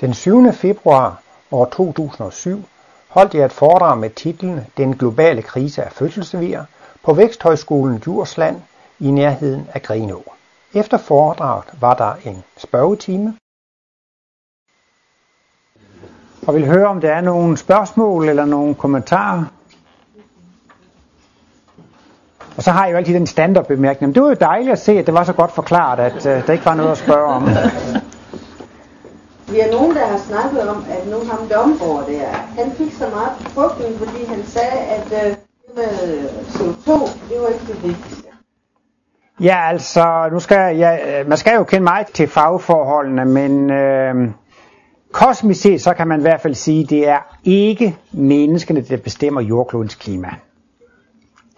Den 7. februar år 2007 holdt jeg et foredrag med titlen Den globale krise af fødselsvir på Væksthøjskolen Djursland i nærheden af Grenå. Efter foredraget var der en spørgetime. Og vil høre, om der er nogle spørgsmål eller nogle kommentarer. Og så har jeg jo altid den standardbemærkning. Det var jo dejligt at se, at det var så godt forklaret, at uh, der ikke var noget at spørge om. Vi er nogen, der har snakket om, at nu ham Domborg der, han fik så meget frugten, fordi han sagde, at uh, med øh, CO2, det var ikke det vigtigste. Ja, altså, nu skal jeg, man skal jo kende mig til fagforholdene, men øh, kosmisk set, så kan man i hvert fald sige, det er ikke menneskene, der bestemmer jordklodens klima.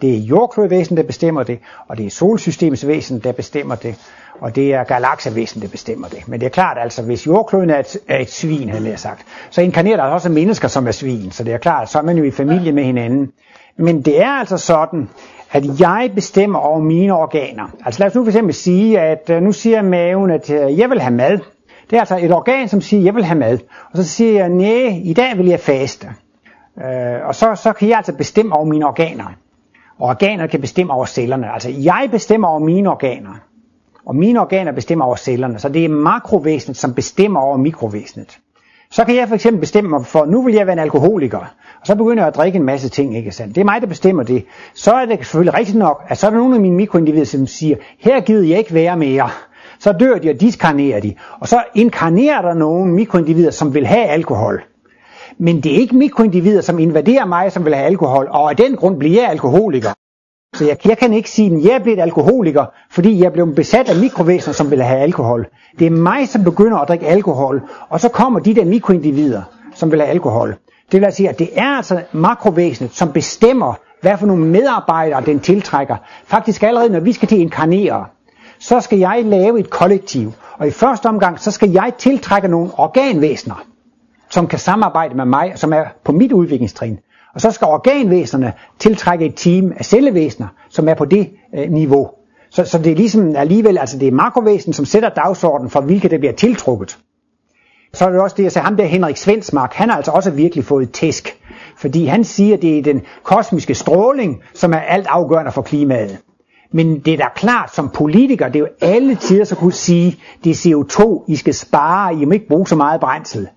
Det er jordklodvæsen, der bestemmer det, og det er solsystemets væsen, der bestemmer det, og det er galaksevæsen, der bestemmer det. Men det er klart, altså, hvis jordkloden er et, er et svin, havde jeg sagt, så inkarnerer der også mennesker, som er svin, så det er klart, så er man jo i familie med hinanden. Men det er altså sådan, at jeg bestemmer over mine organer. Altså lad os nu for eksempel sige, at øh, nu siger maven, at øh, jeg vil have mad. Det er altså et organ, som siger, at jeg vil have mad. Og så siger jeg, nej, i dag vil jeg faste. Øh, og så, så kan jeg altså bestemme over mine organer. Og organer kan bestemme over cellerne. Altså jeg bestemmer over mine organer. Og mine organer bestemmer over cellerne. Så det er makrovæsenet, som bestemmer over mikrovæsenet. Så kan jeg for eksempel bestemme mig for, nu vil jeg være en alkoholiker. Og så begynder jeg at drikke en masse ting, ikke sandt? Det er mig, der bestemmer det. Så er det selvfølgelig rigtigt nok, at så er der nogle af mine mikroindivider, som siger, her gider jeg ikke være mere. Så dør de, og diskarnerer de. Og så inkarnerer der nogle mikroindivider, som vil have alkohol. Men det er ikke mikroindivider, som invaderer mig, som vil have alkohol, og af den grund bliver jeg alkoholiker. Så jeg, jeg kan ikke sige, at jeg er blevet alkoholiker, fordi jeg blev besat af mikrovæsener, som vil have alkohol. Det er mig, som begynder at drikke alkohol, og så kommer de der mikroindivider, som vil have alkohol. Det vil altså sige, at det er altså makrovæsenet, som bestemmer, hvad for nogle medarbejdere den tiltrækker. Faktisk allerede, når vi skal til inkarnere, så skal jeg lave et kollektiv. Og i første omgang, så skal jeg tiltrække nogle organvæsener, som kan samarbejde med mig, som er på mit udviklingstrin. Og så skal organvæsenerne tiltrække et team af cellevæsener, som er på det øh, niveau. Så, så det er ligesom alligevel, altså det er makrovæsen, som sætter dagsordenen for, hvilke der bliver tiltrukket. Så er det også det, jeg sagde, ham der Henrik Svensmark, han har altså også virkelig fået tæsk. Fordi han siger, at det er den kosmiske stråling, som er alt afgørende for klimaet. Men det er da klart, som politiker, det er jo alle tider så kunne sige, det er CO2, I skal spare, I må ikke bruge så meget brændsel.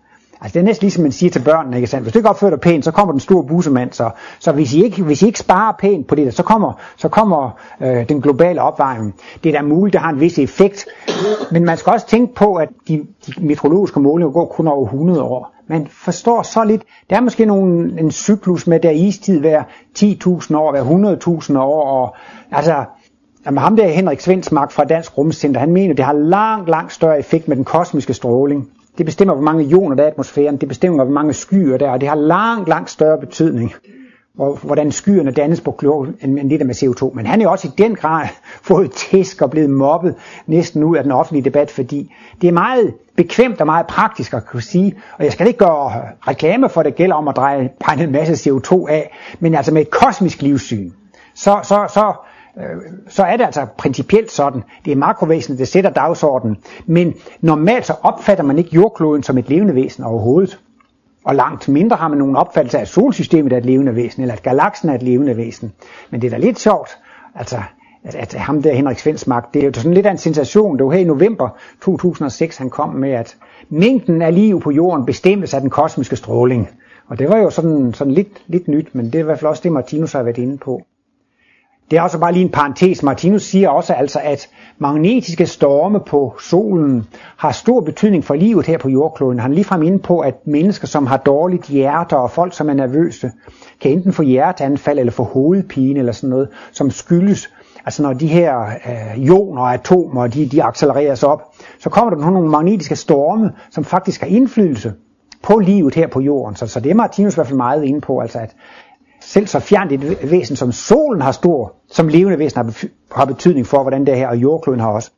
Altså det er næsten ligesom man siger til børnene, ikke sandt? Hvis du ikke opfører dig pænt, så kommer den store busemand. Så, så hvis, I ikke, hvis I ikke sparer pænt på det, der, så kommer, så kommer øh, den globale opvarmning. Det er da muligt, det har en vis effekt. Men man skal også tænke på, at de, de meteorologiske målinger går kun over 100 år. Man forstår så lidt. Der er måske nogle, en cyklus med der istid hver 10.000 år, hver 100.000 år. Og, altså, Jamen, ham der Henrik Svendsmark fra Dansk Rumcenter, han mener, det har langt, langt større effekt med den kosmiske stråling. Det bestemmer, hvor mange ioner der er i atmosfæren. Det bestemmer, hvor mange skyer der er. Og det har langt, langt større betydning. Og hvordan skyerne dannes på kloden, end det der med CO2. Men han er jo også i den grad fået tæsk og blevet mobbet næsten ud af den offentlige debat, fordi det er meget bekvemt og meget praktisk at kunne sige, og jeg skal ikke gøre reklame for, at det gælder om at dreje, brænde en masse CO2 af, men altså med et kosmisk livssyn, så, så, så Øh, så er det altså principielt sådan. Det er makrovæsenet, det sætter dagsordenen. Men normalt så opfatter man ikke jordkloden som et levende væsen overhovedet. Og langt mindre har man nogen opfattelse af, at solsystemet er et levende væsen, eller at galaksen er et levende væsen. Men det er da lidt sjovt, altså, at, at ham der Henrik Svensmark, det er jo sådan lidt af en sensation. Det var her i november 2006, han kom med, at mængden af liv på jorden bestemmes af den kosmiske stråling. Og det var jo sådan, sådan lidt, lidt nyt, men det er i hvert fald også det, Martinus har været inde på. Det er også bare lige en parentes. Martinus siger også altså, at magnetiske storme på solen har stor betydning for livet her på jordkloden. Han er ligefrem inde på, at mennesker, som har dårligt hjerte og folk, som er nervøse, kan enten få hjerteanfald eller få hovedpine eller sådan noget, som skyldes Altså når de her øh, ioner og atomer, de, de accelereres op, så kommer der nogle magnetiske storme, som faktisk har indflydelse på livet her på jorden. Så, så det er Martinus i hvert fald meget inde på, altså at, selv så fjernt et væsen som solen har stor, som levende væsen har, har betydning for, hvordan det her, og jordkloden har også.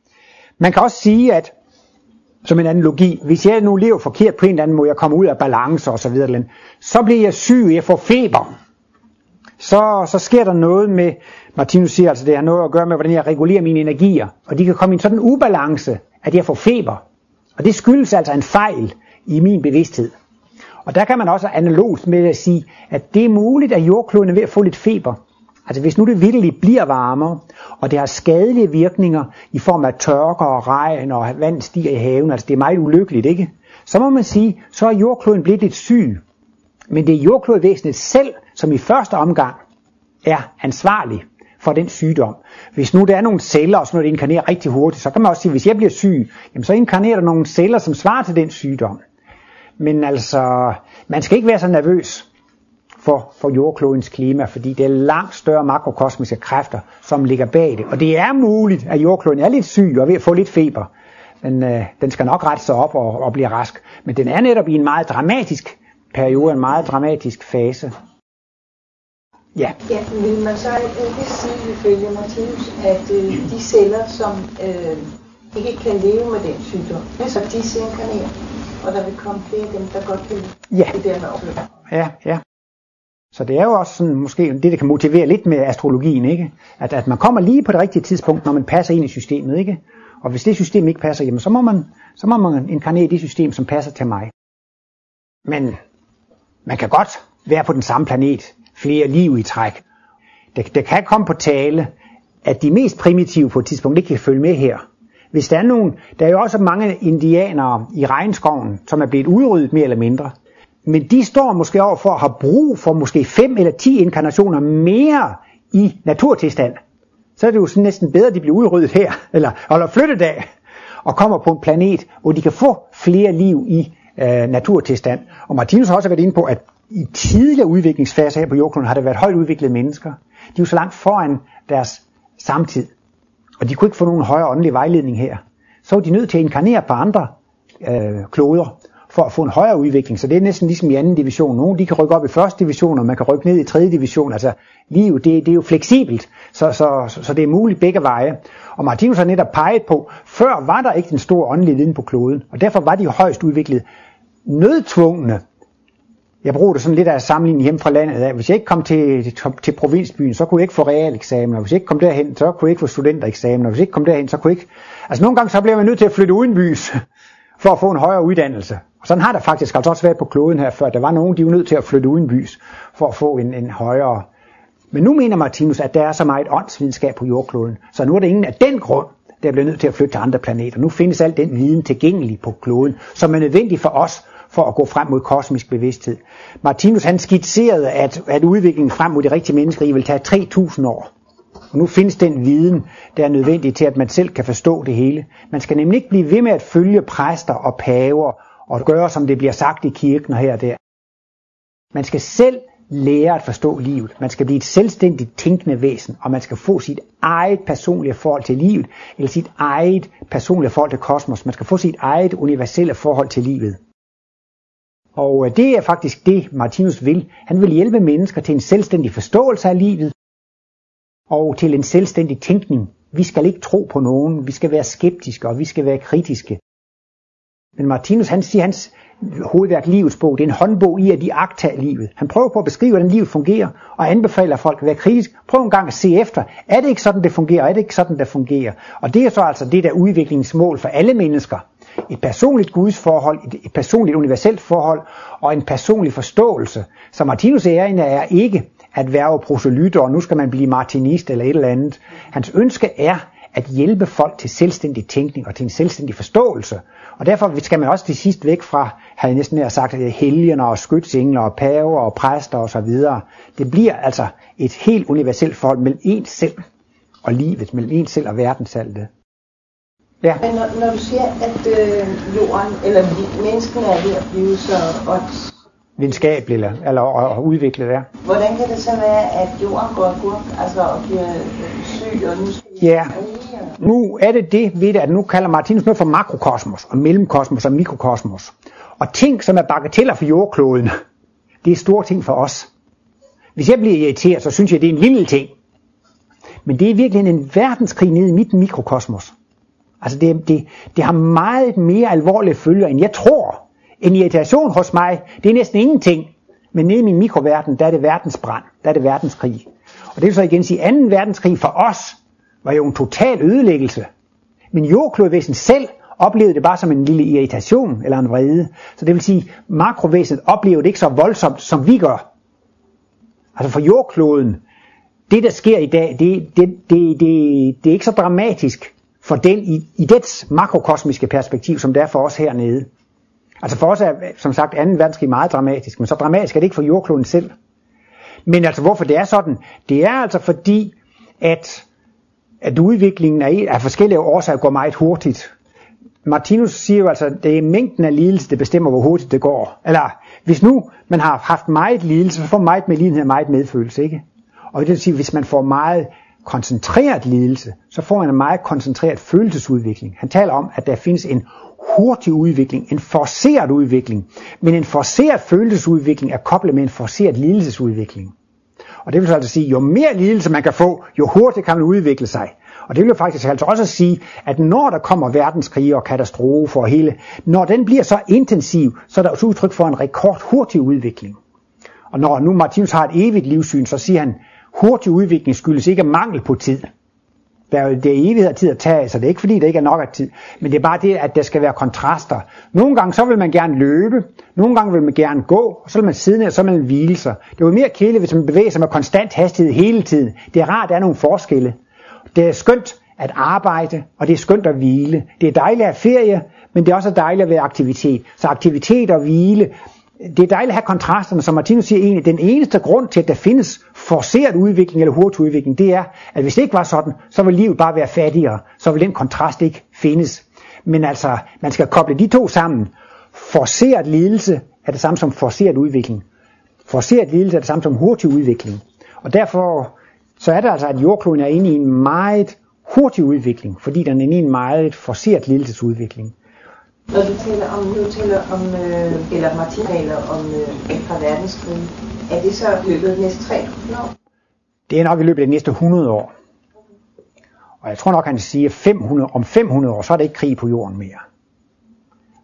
Man kan også sige, at som en analogi, hvis jeg nu lever forkert på en eller anden måde, jeg kommer ud af balance og så videre, så bliver jeg syg, jeg får feber. Så, så sker der noget med, Martinus siger altså, det har noget at gøre med, hvordan jeg regulerer mine energier, og de kan komme i en sådan ubalance, at jeg får feber. Og det skyldes altså en fejl i min bevidsthed. Og der kan man også analogt med at sige, at det er muligt, at jordkloden er ved at få lidt feber. Altså hvis nu det virkelig bliver varmere, og det har skadelige virkninger i form af tørker og regn og vand stiger i haven, altså det er meget ulykkeligt, ikke? Så må man sige, så er jordkloden blevet lidt syg. Men det er jordklodvæsenet selv, som i første omgang er ansvarlig for den sygdom. Hvis nu der er nogle celler, og sådan noget, der inkarnerer rigtig hurtigt, så kan man også sige, at hvis jeg bliver syg, jamen så inkarnerer der nogle celler, som svarer til den sygdom. Men altså, man skal ikke være så nervøs for, for jordklodens klima, fordi det er langt større makrokosmiske kræfter, som ligger bag det. Og det er muligt, at jordkloden er lidt syg og er ved at få lidt feber. Men øh, den skal nok rette sig op og, og blive rask. Men den er netop i en meget dramatisk periode, en meget dramatisk fase. Ja. ja vil man så ikke sige ifølge Martinus, at øh, de celler, som øh, ikke kan leve med den sygdom, så de inkarnerer, og der vil komme flere af dem, der godt kan ja. det der med opleve. Ja, ja. Så det er jo også sådan, måske det, der kan motivere lidt med astrologien, ikke? At, at man kommer lige på det rigtige tidspunkt, når man passer ind i systemet, ikke? Og hvis det system ikke passer, jamen så må man, så må man inkarnere det system, som passer til mig. Men man kan godt være på den samme planet flere liv i træk. Det, det kan komme på tale, at de mest primitive på et tidspunkt ikke kan følge med her. Hvis der er nogen, der er jo også mange indianere i regnskoven, som er blevet udryddet mere eller mindre. Men de står måske over for at have brug for måske 5 eller 10 inkarnationer mere i naturtilstand. Så er det jo sådan næsten bedre, at de bliver udryddet her, eller holder flyttet af, og kommer på en planet, hvor de kan få flere liv i øh, naturtilstand. Og Martinus har også været inde på, at i tidligere udviklingsfaser her på jordkloden har der været højt udviklede mennesker. De er jo så langt foran deres samtid. Og de kunne ikke få nogen højere åndelig vejledning her. Så var de nødt til at inkarnere på andre øh, kloder for at få en højere udvikling. Så det er næsten ligesom i anden division. Nogle de kan rykke op i første division, og man kan rykke ned i tredje division. Altså livet, det, det er jo fleksibelt, så, så, så, så det er muligt begge veje. Og Martinus har netop peget på, før var der ikke den store åndelige viden på kloden, og derfor var de højst udviklet nødtvungne jeg bruger det sådan lidt af sammenligning hjemme fra landet. Af. hvis jeg ikke kom til, til, til provinsbyen, så kunne jeg ikke få realeksamener. Hvis jeg ikke kom derhen, så kunne jeg ikke få studentereksamener. Hvis jeg ikke kom derhen, så kunne jeg ikke... Altså nogle gange så bliver man nødt til at flytte udenbys for at få en højere uddannelse. Og sådan har der faktisk altså også været på kloden her før. Der var nogen, de var nødt til at flytte udenbys for at få en, en højere... Men nu mener Martinus, at der er så meget åndsvidenskab på jordkloden, så nu er det ingen af den grund, der bliver nødt til at flytte til andre planeter. Nu findes al den viden tilgængelig på kloden, som er nødvendig for os for at gå frem mod kosmisk bevidsthed. Martinus han skitserede, at, at udviklingen frem mod det rigtige menneskerige vil tage 3.000 år. Og nu findes den viden, der er nødvendig til, at man selv kan forstå det hele. Man skal nemlig ikke blive ved med at følge præster og paver og gøre, som det bliver sagt i kirken og her og der. Man skal selv lære at forstå livet. Man skal blive et selvstændigt tænkende væsen, og man skal få sit eget personlige forhold til livet, eller sit eget personlige forhold til kosmos. Man skal få sit eget universelle forhold til livet. Og øh, det er faktisk det, Martinus vil. Han vil hjælpe mennesker til en selvstændig forståelse af livet og til en selvstændig tænkning. Vi skal ikke tro på nogen, vi skal være skeptiske og vi skal være kritiske. Men Martinus han siger, hans hovedværk Livets bog, det er en håndbog i at de agter livet. Han prøver på at beskrive, hvordan livet fungerer, og anbefaler folk at være kritisk. Prøv en gang at se efter, er det ikke sådan, det fungerer, er det ikke sådan, det fungerer? Og det er så altså det der udviklingsmål for alle mennesker et personligt gudsforhold, et, et personligt universelt forhold og en personlig forståelse. Så Martinus ærende er ikke at være proselytter, og nu skal man blive martinist eller et eller andet. Hans ønske er at hjælpe folk til selvstændig tænkning og til en selvstændig forståelse. Og derfor skal man også til sidst væk fra, har jeg næsten sagt, helgener og skytsengler og paver og præster osv. Det bliver altså et helt universelt forhold mellem en selv og livet, mellem en selv og verdensaltet. Ja. Men når, når du siger, at øh, jorden, eller menneskene er ved at blive så odds videnskabeligt eller, eller og, og udviklet ja. Hvordan kan det så være, at jorden går gurk, altså og bliver syg, og nu skal Ja, nu er det det ved det, at nu kalder Martinus noget for makrokosmos, og mellemkosmos og mikrokosmos. Og ting, som er bagateller for jordkloden, det er store ting for os. Hvis jeg bliver irriteret, så synes jeg, det er en lille ting. Men det er virkelig en verdenskrig nede i mit mikrokosmos. Altså det, det, det har meget mere alvorlige følger, end jeg tror. En irritation hos mig, det er næsten ingenting. Men nede i min mikroverden, der er det verdensbrand, der er det verdenskrig. Og det vil så igen sige, at 2. verdenskrig for os var jo en total ødelæggelse. Men jordklodvæsen selv oplevede det bare som en lille irritation eller en vrede. Så det vil sige, makrovæsenet oplever det ikke så voldsomt, som vi gør. Altså for jordkloden, det der sker i dag, det, det, det, det, det er ikke så dramatisk for den i, i dets makrokosmiske perspektiv, som det er for os hernede. Altså for os er, som sagt, 2. verdenskrig meget dramatisk, men så dramatisk er det ikke for jordkloden selv. Men altså hvorfor det er sådan? Det er altså fordi, at, at udviklingen af, af forskellige årsager går meget hurtigt. Martinus siger jo altså, det er mængden af lidelse, der bestemmer, hvor hurtigt det går. Eller hvis nu man har haft meget lidelse, så får man meget med lidenhed og meget medfølelse, ikke? Og det vil sige, hvis man får meget koncentreret lidelse, så får man en meget koncentreret følelsesudvikling. Han taler om, at der findes en hurtig udvikling, en forceret udvikling, men en forceret følelsesudvikling er koblet med en forceret lidelsesudvikling. Og det vil altså sige, jo mere lidelse man kan få, jo hurtigere kan man udvikle sig. Og det vil jo faktisk altså også sige, at når der kommer verdenskrige og katastrofer og hele, når den bliver så intensiv, så er der også udtryk for en rekordhurtig udvikling. Og når nu Martinus har et evigt livssyn, så siger han, hurtig udvikling skyldes ikke mangel på tid. Der er jo det er evighed af tid at tage, så det er ikke fordi, der ikke er nok af tid. Men det er bare det, at der skal være kontraster. Nogle gange så vil man gerne løbe, nogle gange vil man gerne gå, og så vil man sidde ned, og så vil man hvile sig. Det er jo mere kedeligt, hvis man bevæger sig med konstant hastighed hele tiden. Det er rart, at der er nogle forskelle. Det er skønt at arbejde, og det er skønt at hvile. Det er dejligt at have ferie, men det er også dejligt at være aktivitet. Så aktivitet og hvile, det er dejligt at have kontrasterne, som Martinus siger egentlig, den eneste grund til, at der findes forceret udvikling eller hurtig udvikling, det er, at hvis det ikke var sådan, så vil livet bare være fattigere. Så vil den kontrast ikke findes. Men altså, man skal koble de to sammen. Forceret lidelse er det samme som forceret udvikling. Forceret lidelse er det samme som hurtig udvikling. Og derfor så er det altså, at jordkloden er inde i en meget hurtig udvikling, fordi den er inde i en meget forceret lidelsesudvikling. Når du taler om, nu taler om, øh, eller Martin taler om øh, fra verdenskrig, er det så løbet de næste 3.000 år? Det er nok i løbet af de næste 100 år. Og jeg tror nok, han siger, at 500, om 500 år, så er det ikke krig på jorden mere.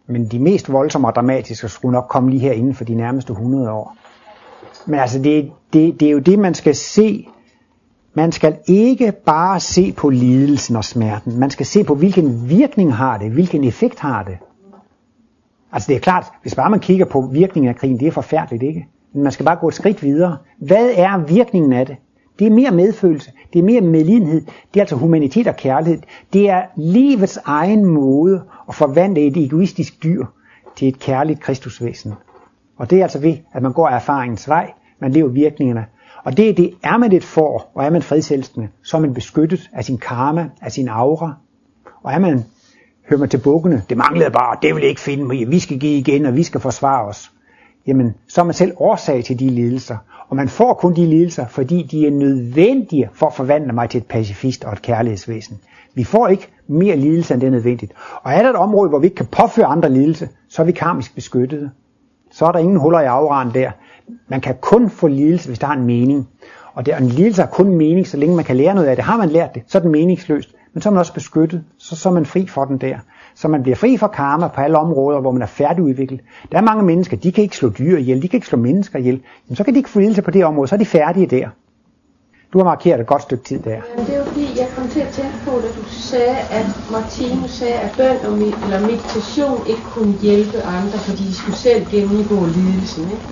Men de mest voldsomme og dramatiske skulle nok komme lige her inden for de nærmeste 100 år. Men altså, det, det, det er jo det, man skal se. Man skal ikke bare se på lidelsen og smerten. Man skal se på, hvilken virkning har det, hvilken effekt har det. Altså det er klart, hvis bare man kigger på virkningen af krigen, det er forfærdeligt, ikke? Men man skal bare gå et skridt videre. Hvad er virkningen af det? Det er mere medfølelse, det er mere medlidenhed, det er altså humanitet og kærlighed. Det er livets egen måde at forvandle et egoistisk dyr til et kærligt kristusvæsen. Og det er altså ved, at man går af erfaringens vej, man lever virkningerne. Og det, det er man et for, og er man fredselskende, så er man beskyttet af sin karma, af sin aura. Og er man hører man til bukkene, det manglede bare, det vil ikke finde mig, vi skal give igen, og vi skal forsvare os. Jamen, så er man selv årsag til de lidelser. Og man får kun de lidelser, fordi de er nødvendige for at forvandle mig til et pacifist og et kærlighedsvæsen. Vi får ikke mere lidelse, end det er nødvendigt. Og er der et område, hvor vi ikke kan påføre andre lidelse, så er vi karmisk beskyttede. Så er der ingen huller i afran der. Man kan kun få lidelse, hvis der har en mening. Og det, en lidelse har kun mening, så længe man kan lære noget af det. Har man lært det, så er den meningsløst men så er man også beskyttet, så, så er man fri for den der. Så man bliver fri for karma på alle områder, hvor man er færdigudviklet. Der er mange mennesker, de kan ikke slå dyr ihjel, de kan ikke slå mennesker ihjel. Men så kan de ikke få lidelse på det område, så er de færdige der. Du har markeret et godt stykke tid der. Jamen, det er jo fordi, jeg kom til at tænke på, da du sagde, at Martinus sagde, at bøn og med, eller meditation ikke kunne hjælpe andre, fordi de skulle selv gennemgå lidelsen. Ikke?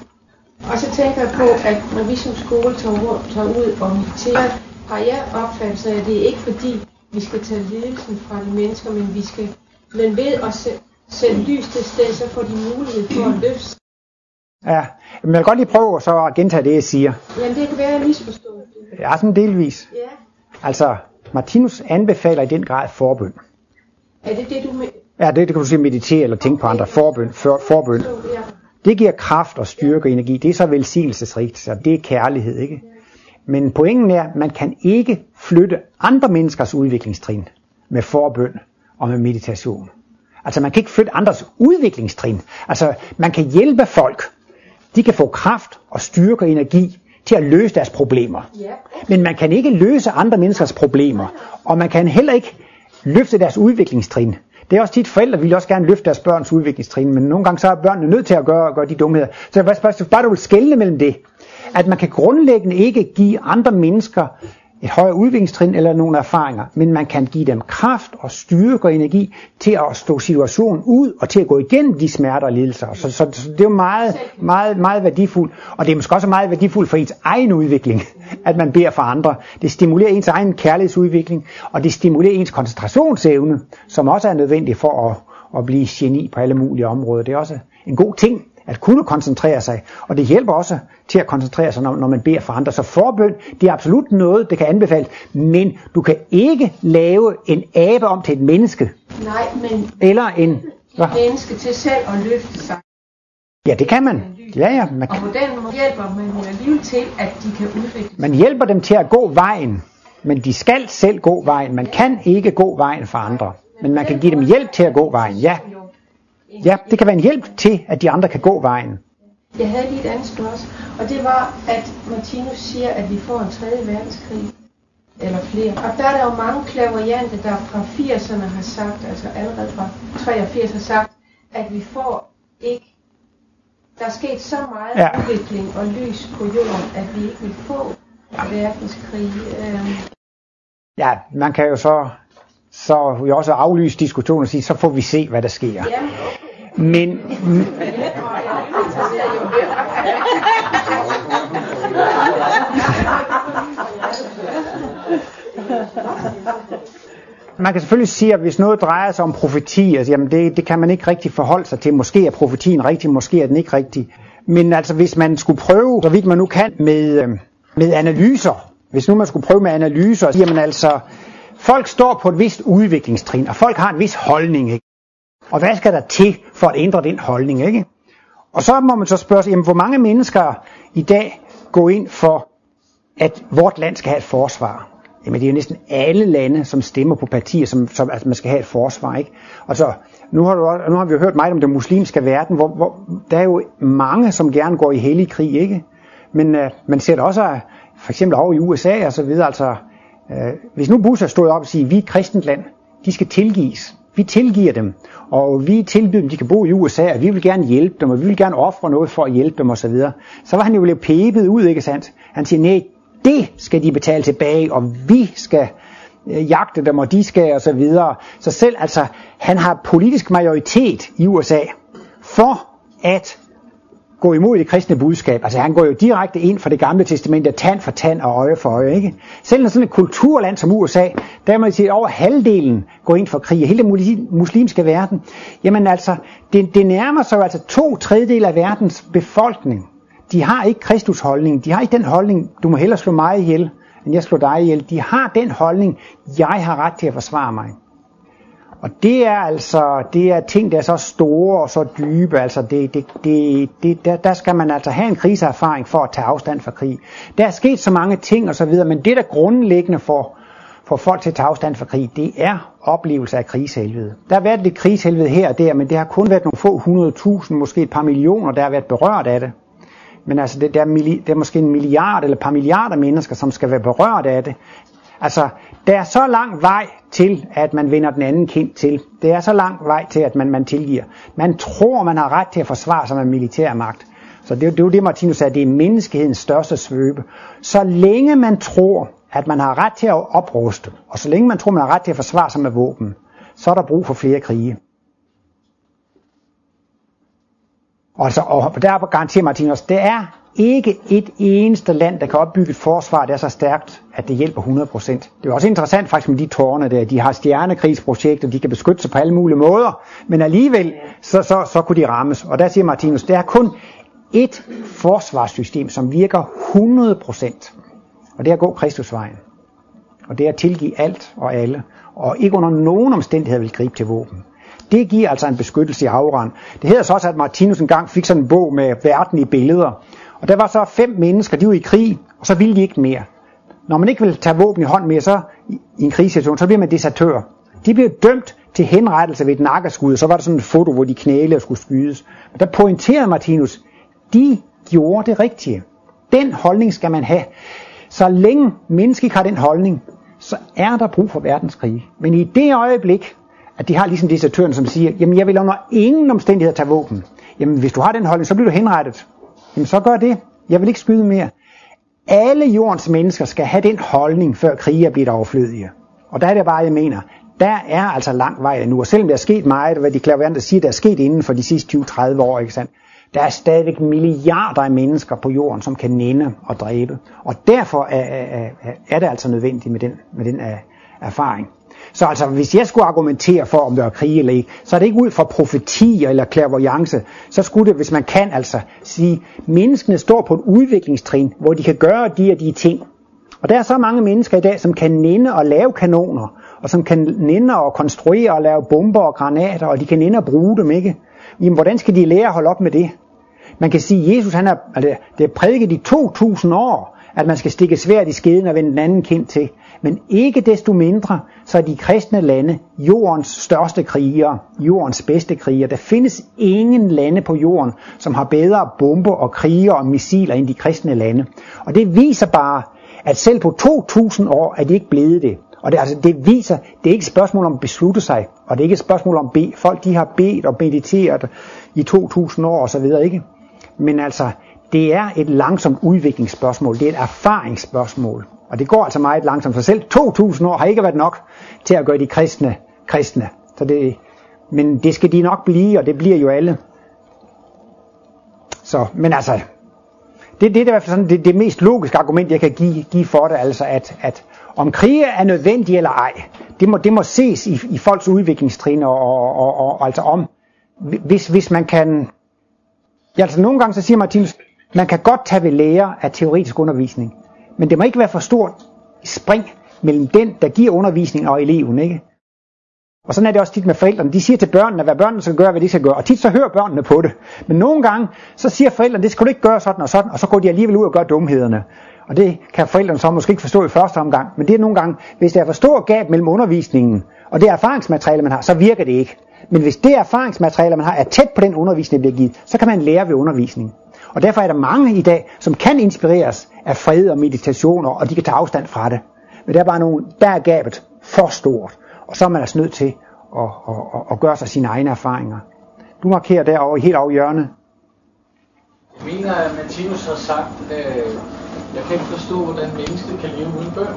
Og så tænker jeg på, at når vi som skole tager, ud og mediterer, har jeg opfattet at det er ikke fordi, vi skal tage lidelsen fra de mennesker, men vi skal, men ved at sætte lys til sted, så får de mulighed for at løfte Ja, men jeg vil godt lige prøve så at gentage det, jeg siger. Jamen det kan være, at jeg misforstået det. Ja, sådan delvis. Ja. Altså, Martinus anbefaler i den grad forbøn. Er det det, du med? Ja, det, det kan du sige meditere eller tænke okay. på andre. Forbøn. For, forbøn. Det giver kraft og styrke og energi. Det er så velsignelsesrigt, så det er kærlighed, ikke? Men pointen er, at man kan ikke flytte andre menneskers udviklingstrin med forbøn og med meditation. Altså man kan ikke flytte andres udviklingstrin. Altså man kan hjælpe folk. De kan få kraft og styrke og energi til at løse deres problemer. Men man kan ikke løse andre menneskers problemer. Og man kan heller ikke løfte deres udviklingstrin. Det er også tit, forældre vil også gerne løfte deres børns udviklingstrin, men nogle gange så er børnene nødt til at gøre, gøre de dumheder. Så jeg bare, bare du vil skælne mellem det, at man kan grundlæggende ikke give andre mennesker et højere udviklingstrin eller nogle erfaringer, men man kan give dem kraft og styrke og energi til at stå situationen ud og til at gå igennem de smerter og lidelser. Så, så, så det er jo meget, meget, meget værdifuldt, og det er måske også meget værdifuldt for ens egen udvikling, at man beder for andre. Det stimulerer ens egen kærlighedsudvikling, og det stimulerer ens koncentrationsevne, som også er nødvendig for at, at blive geni på alle mulige områder. Det er også en god ting at kunne koncentrere sig, og det hjælper også til at koncentrere sig, når, når man beder for andre. Så forbøn, det er absolut noget, det kan anbefales, men du kan ikke lave en abe om til et menneske. Nej, men Eller en... Et menneske til selv at løfte sig. Ja, det kan man. Ja, ja. Man, Og kan, på den måde hjælper man jo alligevel til, at de kan udvikle sig. man hjælper dem til at gå vejen, men de skal selv gå vejen. Man kan ikke gå vejen for andre, men man kan give dem hjælp til at gå vejen. Ja, ja det kan være en hjælp til, at de andre kan gå vejen. Jeg havde lige et andet spørgsmål, og det var, at Martinus siger, at vi får en tredje verdenskrig, eller flere. Og der er der jo mange klaveriante, der fra 80'erne har sagt, altså allerede fra 83 har sagt, at vi får ikke, der er sket så meget Ja. udvikling og lys på jorden, at vi ikke vil få verdenskrig. Øh, Ja, man kan jo så, så jo også aflyse diskussionen og sige, så får vi se, hvad der sker. Men, man kan selvfølgelig sige, at hvis noget drejer sig om profeti, altså, jamen det, det kan man ikke rigtig forholde sig til. Måske er profetien rigtig, måske er den ikke rigtig. Men altså, hvis man skulle prøve, så vidt man nu kan, med, øh, med analyser, hvis nu man skulle prøve med analyser, jamen altså, folk står på et vist udviklingstrin, og folk har en vis holdning, ikke? Og hvad skal der til for at ændre den holdning, ikke? Og så må man så spørge sig, jamen, hvor mange mennesker i dag går ind for, at vort land skal have et forsvar? Jamen det er jo næsten alle lande, som stemmer på partier, som, som at man skal have et forsvar, ikke? Og så, nu har, du, også- nu har vi jo hørt meget om den muslimske verden, hvor, hvor der er jo mange, som gerne går i hellig krig, ikke? Men øh, man ser det også for eksempel over i USA og så videre, altså øh, hvis nu Bush stod op og sagde, vi er et kristent land, de skal tilgives. Vi tilgiver dem, og vi tilbyder dem, de kan bo i USA, og vi vil gerne hjælpe dem, og vi vil gerne ofre noget for at hjælpe dem osv. Så, så var han jo blevet pebet ud, ikke sandt? Han siger, nej, det skal de betale tilbage, og vi skal øh, jagte dem, og de skal og så videre. Så selv, altså, han har politisk majoritet i USA for at gå imod det kristne budskab. Altså han går jo direkte ind for det gamle testamente, tand for tand og øje for øje. Ikke? Selv når sådan et kulturland som USA, der må man sige, at over halvdelen går ind for krig, hele den muslimske verden. Jamen altså, det, det nærmer sig jo altså to tredjedel af verdens befolkning. De har ikke Kristus holdning. De har ikke den holdning, du må hellere slå mig ihjel, end jeg slår dig ihjel. De har den holdning, jeg har ret til at forsvare mig. Og det er altså, det er ting, der er så store og så dybe, altså det, det, det, det, der, der skal man altså have en kriseerfaring for at tage afstand fra krig. Der er sket så mange ting og så videre, men det der grundlæggende for, for folk til at tage afstand fra krig, det er oplevelse af krigshelvede. Der har været lidt krigshelvede her og der, men det har kun været nogle få hundredtusind, måske et par millioner, der har været berørt af det. Men altså, det, der, er milli, der er måske en milliard eller et par milliarder mennesker, som skal være berørt af det. Altså, der er så lang vej til, at man vender den anden kind til. Det er så lang vej til, at man, man tilgiver. Man tror, man har ret til at forsvare sig med militær magt. Så det, det er jo det, Martinus sagde, det er menneskehedens største svøbe. Så længe man tror, at man har ret til at opruste, og så længe man tror, man har ret til at forsvare sig med våben, så er der brug for flere krige. Og, så, og der garanterer Martinus, det er ikke et eneste land, der kan opbygge et forsvar, der er så stærkt, at det hjælper 100%. Det er også interessant faktisk med de tårne der. De har stjernekrigsprojekter, de kan beskytte sig på alle mulige måder, men alligevel, så, så, så kunne de rammes. Og der siger Martinus, det er kun et forsvarssystem, som virker 100%. Og det er at gå Kristusvejen. Og det er at tilgive alt og alle. Og ikke under nogen omstændighed vil gribe til våben. Det giver altså en beskyttelse i afrand. Det hedder så også, at Martinus engang fik sådan en bog med verden i billeder. Og der var så fem mennesker, de var i krig, og så ville de ikke mere. Når man ikke vil tage våben i hånd mere, så i en krigssituation, så bliver man desertør. De blev dømt til henrettelse ved et nakkeskud, og så var der sådan et foto, hvor de knæle og skulle skydes. Men der pointerede Martinus, de gjorde det rigtige. Den holdning skal man have. Så længe mennesker ikke har den holdning, så er der brug for verdenskrig. Men i det øjeblik, at de har ligesom desertøren, som siger, jamen jeg vil under ingen omstændigheder tage våben. Jamen hvis du har den holdning, så bliver du henrettet. Jamen så gør det. Jeg vil ikke skyde mere. alle jordens mennesker skal have den holdning, før krige er blevet overflødige. Og der er det bare, jeg mener, der er altså lang vej endnu. Og selvom der er sket meget, hvad de klaverante siger, der er sket inden for de sidste 20-30 år, ikke sandt? Der er stadig milliarder af mennesker på jorden, som kan nænde og dræbe. Og derfor er, er, er det altså nødvendigt med den, med den øh, erfaring. Så altså, hvis jeg skulle argumentere for, om der er krig eller ikke, så er det ikke ud fra profetier eller clairvoyance. Så skulle det, hvis man kan altså, sige, menneskene står på et udviklingstrin, hvor de kan gøre de og de ting. Og der er så mange mennesker i dag, som kan nænde og lave kanoner, og som kan nænde og konstruere og lave bomber og granater, og de kan nænde og bruge dem, ikke? Jamen, hvordan skal de lære at holde op med det? Man kan sige, at Jesus han er, altså, det er prædiket i 2000 år, at man skal stikke svært i skeden og vende den anden kind til. Men ikke desto mindre, så er de kristne lande jordens største krigere, jordens bedste krigere. Der findes ingen lande på jorden, som har bedre bomber og kriger og missiler end de kristne lande. Og det viser bare, at selv på 2000 år er de ikke blevet det. Og det, altså, det viser, det er ikke et spørgsmål om at beslutte sig, og det er ikke et spørgsmål om be. Folk de har bedt og mediteret i 2000 år osv., ikke? Men altså, det er et langsomt udviklingsspørgsmål, det er et erfaringsspørgsmål. Og det går altså meget langsomt, for selv 2000 år har ikke været nok til at gøre de kristne kristne. Så det, men det skal de nok blive, og det bliver jo alle. Så, men altså, det, det er i hvert fald sådan det, det mest logiske argument, jeg kan give, give for det, altså at, at om krige er nødvendige eller ej, det må, det må ses i, i folks udviklingstrin, og, og, og, og altså om, hvis, hvis man kan, ja, altså nogle gange så siger Martinus, man kan godt tage ved lære af teoretisk undervisning, men det må ikke være for stort spring mellem den, der giver undervisning og eleven, ikke? Og sådan er det også tit med forældrene. De siger til børnene, hvad børnene skal gøre, hvad de skal gøre. Og tit så hører børnene på det. Men nogle gange, så siger forældrene, det skal du ikke gøre sådan og sådan, og så går de alligevel ud og gør dumhederne. Og det kan forældrene så måske ikke forstå i første omgang. Men det er nogle gange, hvis der er for stor gab mellem undervisningen og det erfaringsmateriale, man har, så virker det ikke. Men hvis det erfaringsmateriale, man har, er tæt på den undervisning, der bliver givet, så kan man lære ved undervisning. Og derfor er der mange i dag, som kan inspireres af fred og meditationer, og de kan tage afstand fra det. Men der er bare nogle, der er gabet for stort. Og så er man altså nødt til at, at, at, at gøre sig sine egne erfaringer. Du markerer derovre helt over hjørnet. Jeg mener, at Martinus har sagt, øh, jeg kan ikke forstå, hvordan mennesket kan leve uden bøn.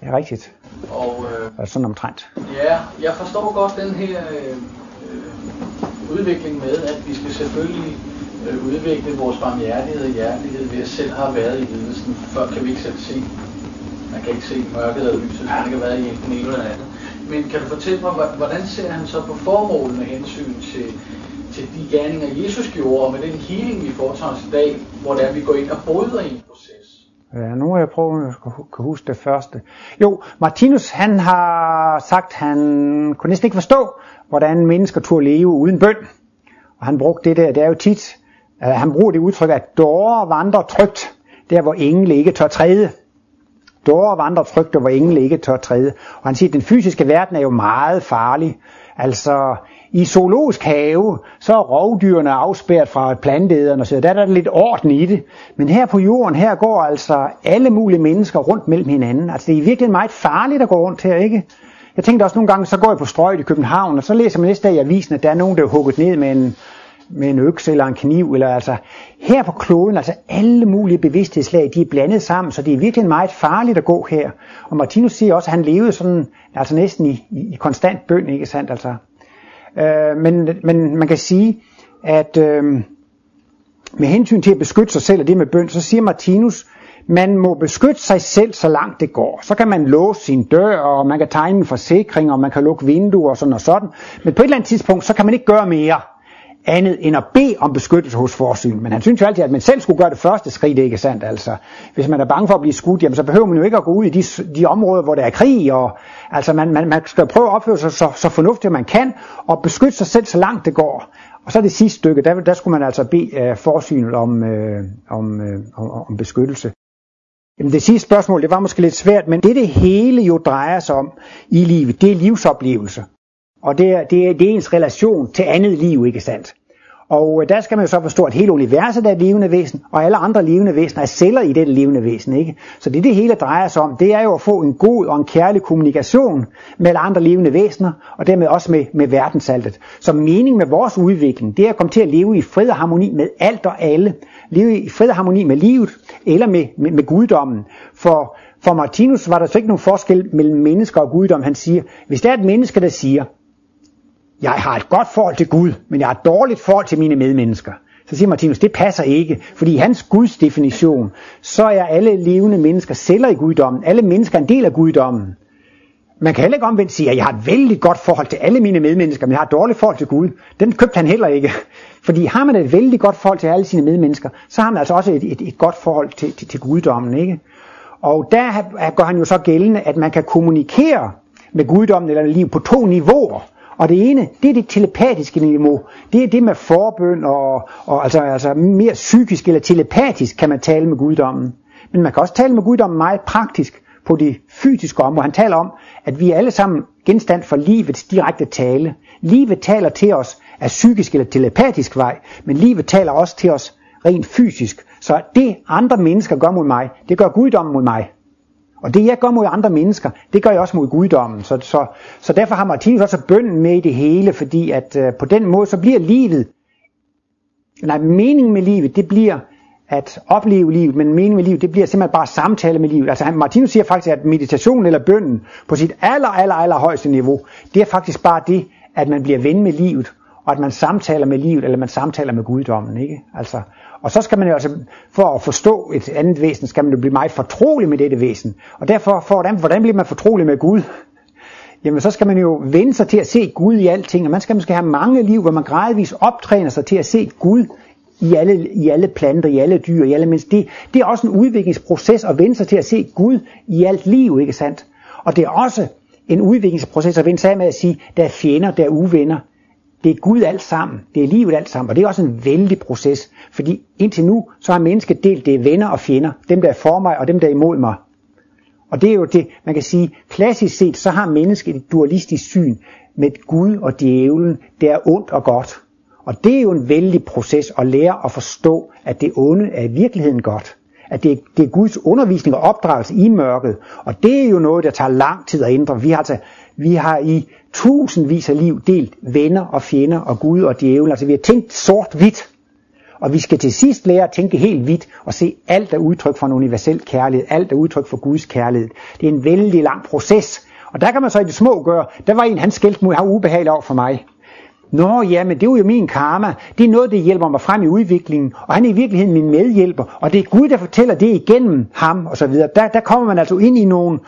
Det er rigtigt. Og, øh, er sådan omtrent. Ja, jeg forstår godt den her øh, udvikling med, at vi skal selvfølgelig øh, udvikle vores barmhjertighed og hjertelighed ved at selv have været i lidelsen. Før kan vi ikke selv se. Man kan ikke se mørket og lyset, man kan være været i enten en eller andet. Men kan du fortælle mig, hvordan ser han så på formålet med hensyn til, til de gerninger, Jesus gjorde, og med den healing, vi foretager os i dag, hvor det er, vi går ind og bryder i en proces? Ja, nu har jeg prøvet at kan huske det første. Jo, Martinus han har sagt, han kunne næsten ikke forstå, hvordan mennesker turde leve uden bøn. Og han brugte det der, det er jo tit, altså, han bruger det udtryk, at dårer vandrer trygt, der hvor engle ikke tør træde. Dårer vandrer trygt, hvor engle ikke tør træde. Og han siger, at den fysiske verden er jo meget farlig. Altså, i zoologisk have, så er rovdyrene afspærret fra plantederne, så der er der lidt orden i det. Men her på jorden, her går altså alle mulige mennesker rundt mellem hinanden. Altså det er virkelig meget farligt at gå rundt her, ikke? Jeg tænkte også nogle gange, så går jeg på strøget i København, og så læser man næste dag i avisen, at der er nogen, der er hugget ned med en, med en økse eller en kniv, eller altså her på kloden, altså alle mulige bevidsthedslag, de er blandet sammen, så det er virkelig meget farligt at gå her. Og Martinus siger også, at han levede sådan, altså næsten i, i, i konstant bøn, ikke sandt altså. Øh, men, men man kan sige, at øh, med hensyn til at beskytte sig selv og det med bøn, så siger Martinus, man må beskytte sig selv, så langt det går. Så kan man låse sin dør, og man kan tegne en forsikring, og man kan lukke vinduer og sådan og sådan. Men på et eller andet tidspunkt, så kan man ikke gøre mere andet end at bede om beskyttelse hos forsyn. Men han synes jo altid, at man selv skulle gøre det første skridt, ikke sandt? Altså, hvis man er bange for at blive skudt, jamen, så behøver man jo ikke at gå ud i de, de områder, hvor der er krig. Og, altså, man, man, man skal prøve at opføre sig så, så fornuftigt, man kan, og beskytte sig selv, så langt det går. Og så det sidste stykke, der, der skulle man altså bede uh, forsynet om, uh, om, uh, om, om beskyttelse. Jamen det sidste spørgsmål, det var måske lidt svært, men det det hele jo drejer sig om i livet, det er livsoplevelse. Og det er, det, er, det er ens relation til andet liv, ikke sandt? Og øh, der skal man jo så forstå, at hele universet er et levende væsen, og alle andre levende væsener er celler i det levende væsen. Ikke? Så det det hele drejer sig om, det er jo at få en god og en kærlig kommunikation med alle andre levende væsener, og dermed også med, med verdensaltet. Så meningen med vores udvikling, det er at komme til at leve i fred og harmoni med alt og alle. Leve i fred og harmoni med livet, eller med, med, med guddommen. For, for Martinus var der så ikke nogen forskel mellem mennesker og guddom. Han siger, hvis der er et menneske, der siger, jeg har et godt forhold til Gud, men jeg har et dårligt forhold til mine medmennesker. Så siger Martinus, det passer ikke, fordi i hans Guds definition, så er alle levende mennesker celler i guddommen. Alle mennesker er en del af guddommen. Man kan heller ikke omvendt sige, at jeg har et vældig godt forhold til alle mine medmennesker, men jeg har et dårligt forhold til Gud. Den købte han heller ikke. Fordi har man et vældig godt forhold til alle sine medmennesker, så har man altså også et, et, et godt forhold til, til, til guddommen. Ikke? Og der gør han jo så gældende, at man kan kommunikere med guddommen eller liv på to niveauer. Og det ene, det er det telepatiske niveau. Det er det med forbøn og, og altså, altså mere psykisk eller telepatisk kan man tale med guddommen. Men man kan også tale med guddommen meget praktisk på det fysiske område. Han taler om, at vi er alle sammen genstand for livets direkte tale. Livet taler til os af psykisk eller telepatisk vej, men livet taler også til os rent fysisk. Så det andre mennesker gør mod mig, det gør guddommen mod mig. Og det jeg gør mod andre mennesker, det gør jeg også mod guddommen. Så, så, så derfor har Martinus også bønden med i det hele, fordi at øh, på den måde, så bliver livet, nej, meningen med livet, det bliver at opleve livet, men meningen med livet, det bliver simpelthen bare samtale med livet. Altså han, Martinus siger faktisk, at meditation eller bønden på sit aller, aller, aller højeste niveau, det er faktisk bare det, at man bliver ven med livet, og at man samtaler med livet, eller man samtaler med guddommen. Ikke? Altså, og så skal man jo altså, for at forstå et andet væsen, skal man jo blive meget fortrolig med dette væsen. Og derfor, for, hvordan, hvordan bliver man fortrolig med Gud? Jamen så skal man jo vende sig til at se Gud i alting, og man skal måske have mange liv, hvor man gradvist optræner sig til at se Gud i alle, i alle planter, i alle dyr, i alle mennesker. Det, det er også en udviklingsproces at vende sig til at se Gud i alt liv, ikke sandt? Og det er også en udviklingsproces at vende sig med at sige, der er fjender, der er uvenner. Det er Gud alt sammen. Det er livet alt sammen. Og det er også en vældig proces. Fordi indtil nu, så har mennesket delt det venner og fjender. Dem, der er for mig, og dem, der er imod mig. Og det er jo det, man kan sige, klassisk set, så har mennesket et dualistisk syn med Gud og djævlen, det er ondt og godt. Og det er jo en vældig proces at lære at forstå, at det onde er i virkeligheden godt. At det er, det er Guds undervisning og opdragelse i mørket. Og det er jo noget, der tager lang tid at ændre. Vi har, altså, vi har i tusindvis af liv delt venner og fjender og Gud og djævel. Altså vi har tænkt sort-hvidt. Og vi skal til sidst lære at tænke helt hvidt og se alt er udtryk for en universel kærlighed. Alt er udtryk for Guds kærlighed. Det er en vældig lang proces. Og der kan man så i det små gøre. Der var en, han skældte mod, han ubehagelig over for mig. Nå ja, men det er jo min karma. Det er noget, der hjælper mig frem i udviklingen. Og han er i virkeligheden min medhjælper. Og det er Gud, der fortæller det igennem ham og så videre. Der, der kommer man altså ind i nogle,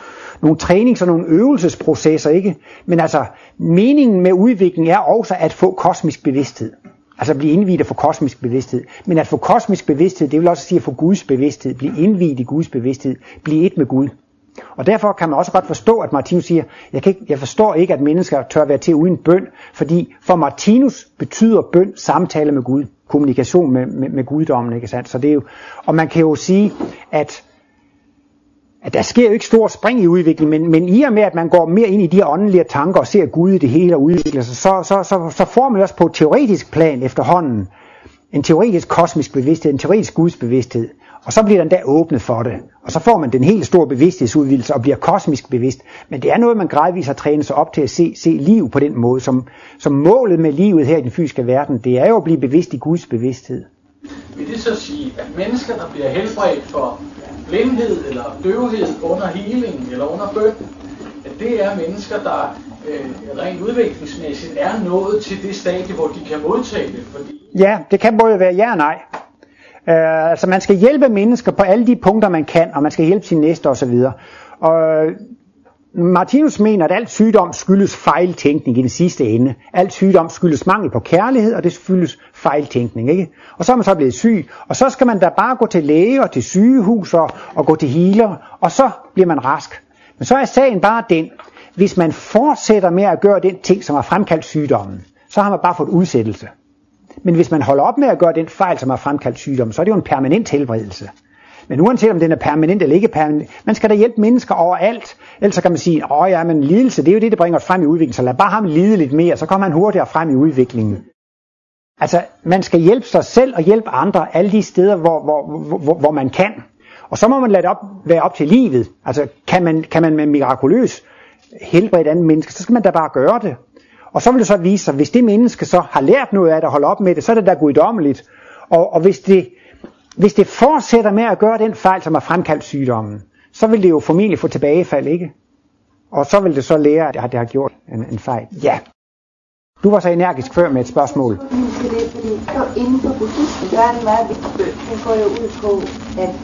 nogle trænings- og nogle øvelsesprocesser, ikke? Men altså, meningen med udviklingen er også at få kosmisk bevidsthed. Altså blive indvidet for kosmisk bevidsthed. Men at få kosmisk bevidsthed, det vil også sige at få Guds bevidsthed. Blive indvidet i Guds bevidsthed. Blive et med Gud. Og derfor kan man også godt forstå, at Martinus siger, jeg, kan ikke, jeg forstår ikke, at mennesker tør være til uden bøn, fordi for Martinus betyder bøn samtale med Gud, kommunikation med, med, med guddommen, ikke sandt? Så det er jo, og man kan jo sige, at, at der sker jo ikke stor spring i udviklingen, men, men i og med, at man går mere ind i de her åndelige tanker og ser Gud i det hele og udvikler sig, så, så, så, så får man også på et teoretisk plan efterhånden en teoretisk kosmisk bevidsthed, en teoretisk gudsbevidsthed. Og så bliver den der åbnet for det. Og så får man den helt store bevidsthedsudvidelse og bliver kosmisk bevidst. Men det er noget, man gradvist har trænet sig op til at se, se liv på den måde. Som, som målet med livet her i den fysiske verden, det er jo at blive bevidst i Guds bevidsthed. Vil det så sige, at mennesker, der bliver helbredt for blindhed eller døvhed under healing eller under bøn, at det er mennesker, der øh, rent udviklingsmæssigt er nået til det stadie, hvor de kan modtage det? Fordi... Ja, det kan både være ja og nej. Øh, altså man skal hjælpe mennesker på alle de punkter, man kan, og man skal hjælpe sin næste osv. Og øh, Martinus mener, at alt sygdom skyldes fejltænkning i den sidste ende. Alt sygdom skyldes mangel på kærlighed, og det skyldes fejltænkning. Ikke? Og så er man så blevet syg, og så skal man da bare gå til læge og til sygehus og, og gå til healer, og så bliver man rask. Men så er sagen bare den, hvis man fortsætter med at gøre den ting, som har fremkaldt sygdommen, så har man bare fået udsættelse. Men hvis man holder op med at gøre den fejl, som har fremkaldt sygdommen, så er det jo en permanent helbredelse. Men uanset om den er permanent eller ikke permanent, man skal da hjælpe mennesker overalt. Ellers kan man sige, åh ja, men lidelse, det er jo det, der bringer os frem i udviklingen, så lad bare ham lide lidt mere, så kommer han hurtigere frem i udviklingen. Altså, man skal hjælpe sig selv og hjælpe andre alle de steder, hvor, hvor, hvor, hvor man kan. Og så må man lade det op, være op til livet. Altså, kan man, kan man med mirakuløs helbrede et andet menneske, så skal man da bare gøre det. Og så vil det så vise sig, hvis det menneske så har lært noget af det og holder op med det, så er det da guddommeligt. Og, og hvis, det, hvis det fortsætter med at gøre den fejl, som har fremkaldt sygdommen, så vil det jo formentlig få tilbagefald, ikke? Og så vil det så lære, at det har gjort en, en fejl. Ja. Du var så energisk før med et spørgsmål. Det, fordi inden for buddhismen, der er en meget vigtig bøn. Den går jo ud på at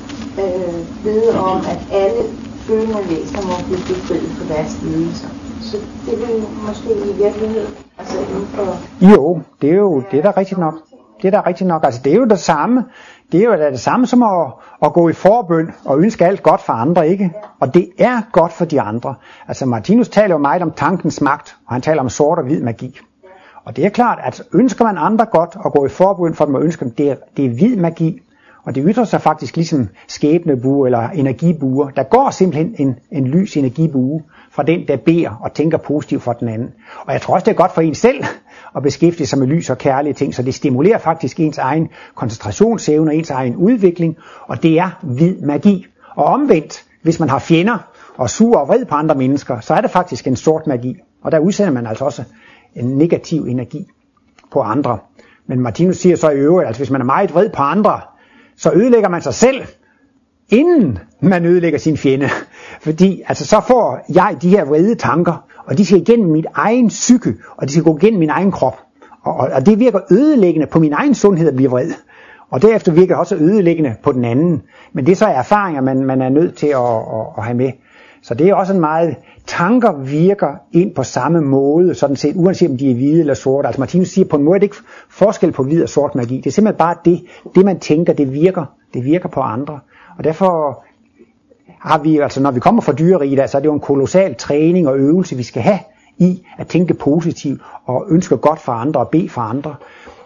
øh, vide om, at alle følende væsener må blive befriet for deres lidelser. Så det vil måske i virkeligheden, altså inden for... Jo, det er jo det er da rigtigt nok. Det er da rigtigt nok. Altså det er jo det samme. Det er jo da det samme som at, at gå i forbøn og ønske alt godt for andre, ikke? Og det er godt for de andre. Altså Martinus taler jo meget om tankens magt, og han taler om sort og hvid magi. Og det er klart, at ønsker man andre godt og går i forbund for dem og ønsker dem, det er, det er hvid magi. Og det ytrer sig faktisk ligesom skæbnebue eller energibuer. Der går simpelthen en, en lys energibue fra den, der beder og tænker positivt for den anden. Og jeg tror også, det er godt for en selv at beskæftige sig med lys og kærlige ting, så det stimulerer faktisk ens egen koncentrationsevne og ens egen udvikling, og det er hvid magi. Og omvendt, hvis man har fjender og sur og vred på andre mennesker, så er det faktisk en sort magi. Og der udsender man altså også en negativ energi på andre. Men Martinus siger så i øvrigt, at hvis man er meget vred på andre, så ødelægger man sig selv, inden man ødelægger sin fjende. Fordi altså, så får jeg de her vrede tanker, og de skal igennem mit egen psyke, og de skal gå igennem min egen krop. Og, og, og det virker ødelæggende på min egen sundhed at blive vred. Og derefter virker det også ødelæggende på den anden. Men det er så erfaringer, man, man er nødt til at, at, at have med. Så det er også en meget, tanker virker ind på samme måde, sådan set, uanset om de er hvide eller sorte. Altså Martinus siger på en måde, er det ikke forskel på hvid og sort magi. Det er simpelthen bare det, det man tænker, det virker. Det virker på andre. Og derfor har vi, altså når vi kommer fra dyreriget, så er det jo en kolossal træning og øvelse, vi skal have i at tænke positivt og ønske godt for andre og bede for andre.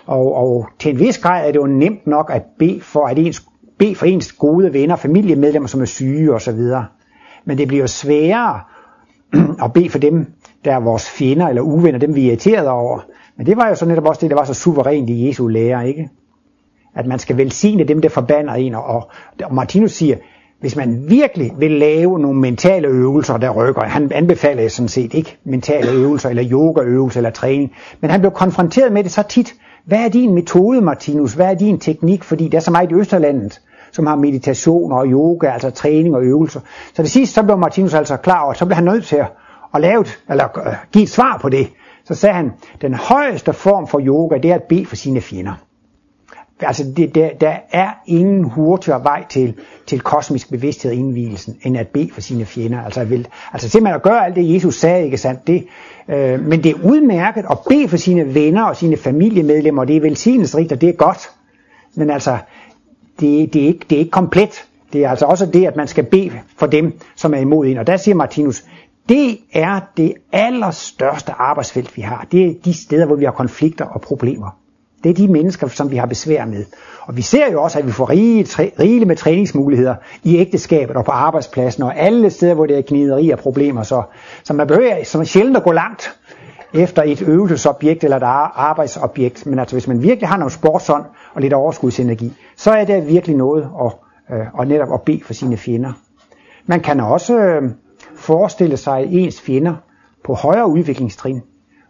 Og, og til en vis grad er det jo nemt nok at bede for, at ens, bede for ens gode venner, familiemedlemmer, som er syge osv. Men det bliver jo sværere at bede for dem, der er vores fjender eller uvenner, dem vi er irriteret over. Men det var jo så netop også det, der var så suverænt i Jesu lære, ikke? At man skal velsigne dem, der forbander en. Og, og Martinus siger, hvis man virkelig vil lave nogle mentale øvelser, der rykker, han anbefaler sådan set ikke mentale øvelser, eller yogaøvelser, eller træning, men han blev konfronteret med det så tit. Hvad er din metode, Martinus? Hvad er din teknik? Fordi der er så meget i Østerlandet, som har meditation og yoga, altså træning og øvelser. Så det sidste, så blev Martinus altså klar over, så blev han nødt til at, at lave et, eller øh, give et svar på det. Så sagde han, den højeste form for yoga, det er at bede for sine fjender. Altså det, der, der er ingen hurtigere vej til, til kosmisk bevidsthed og indvielsen, end at bede for sine fjender. Altså, vil, altså simpelthen at gøre alt det, Jesus sagde, ikke sandt? Det, øh, men det er udmærket at bede for sine venner og sine familiemedlemmer, og det er velsignelsesrigt, og det er godt. Men altså, det, det, er ikke, det er ikke komplet. Det er altså også det, at man skal bede for dem, som er imod en. Og der siger Martinus, det er det allerstørste arbejdsfelt, vi har. Det er de steder, hvor vi har konflikter og problemer. Det er de mennesker, som vi har besvær med. Og vi ser jo også, at vi får rigeligt med træningsmuligheder i ægteskabet og på arbejdspladsen og alle steder, hvor det er knideri og problemer. Så, så man behøver som sjældent at gå langt efter et øvelsesobjekt eller et arbejdsobjekt. Men altså hvis man virkelig har noget sportsånd og lidt overskudsenergi, så er det virkelig noget at, øh, at netop at bede for sine fjender. Man kan også øh, forestille sig ens fjender på højere udviklingstrin,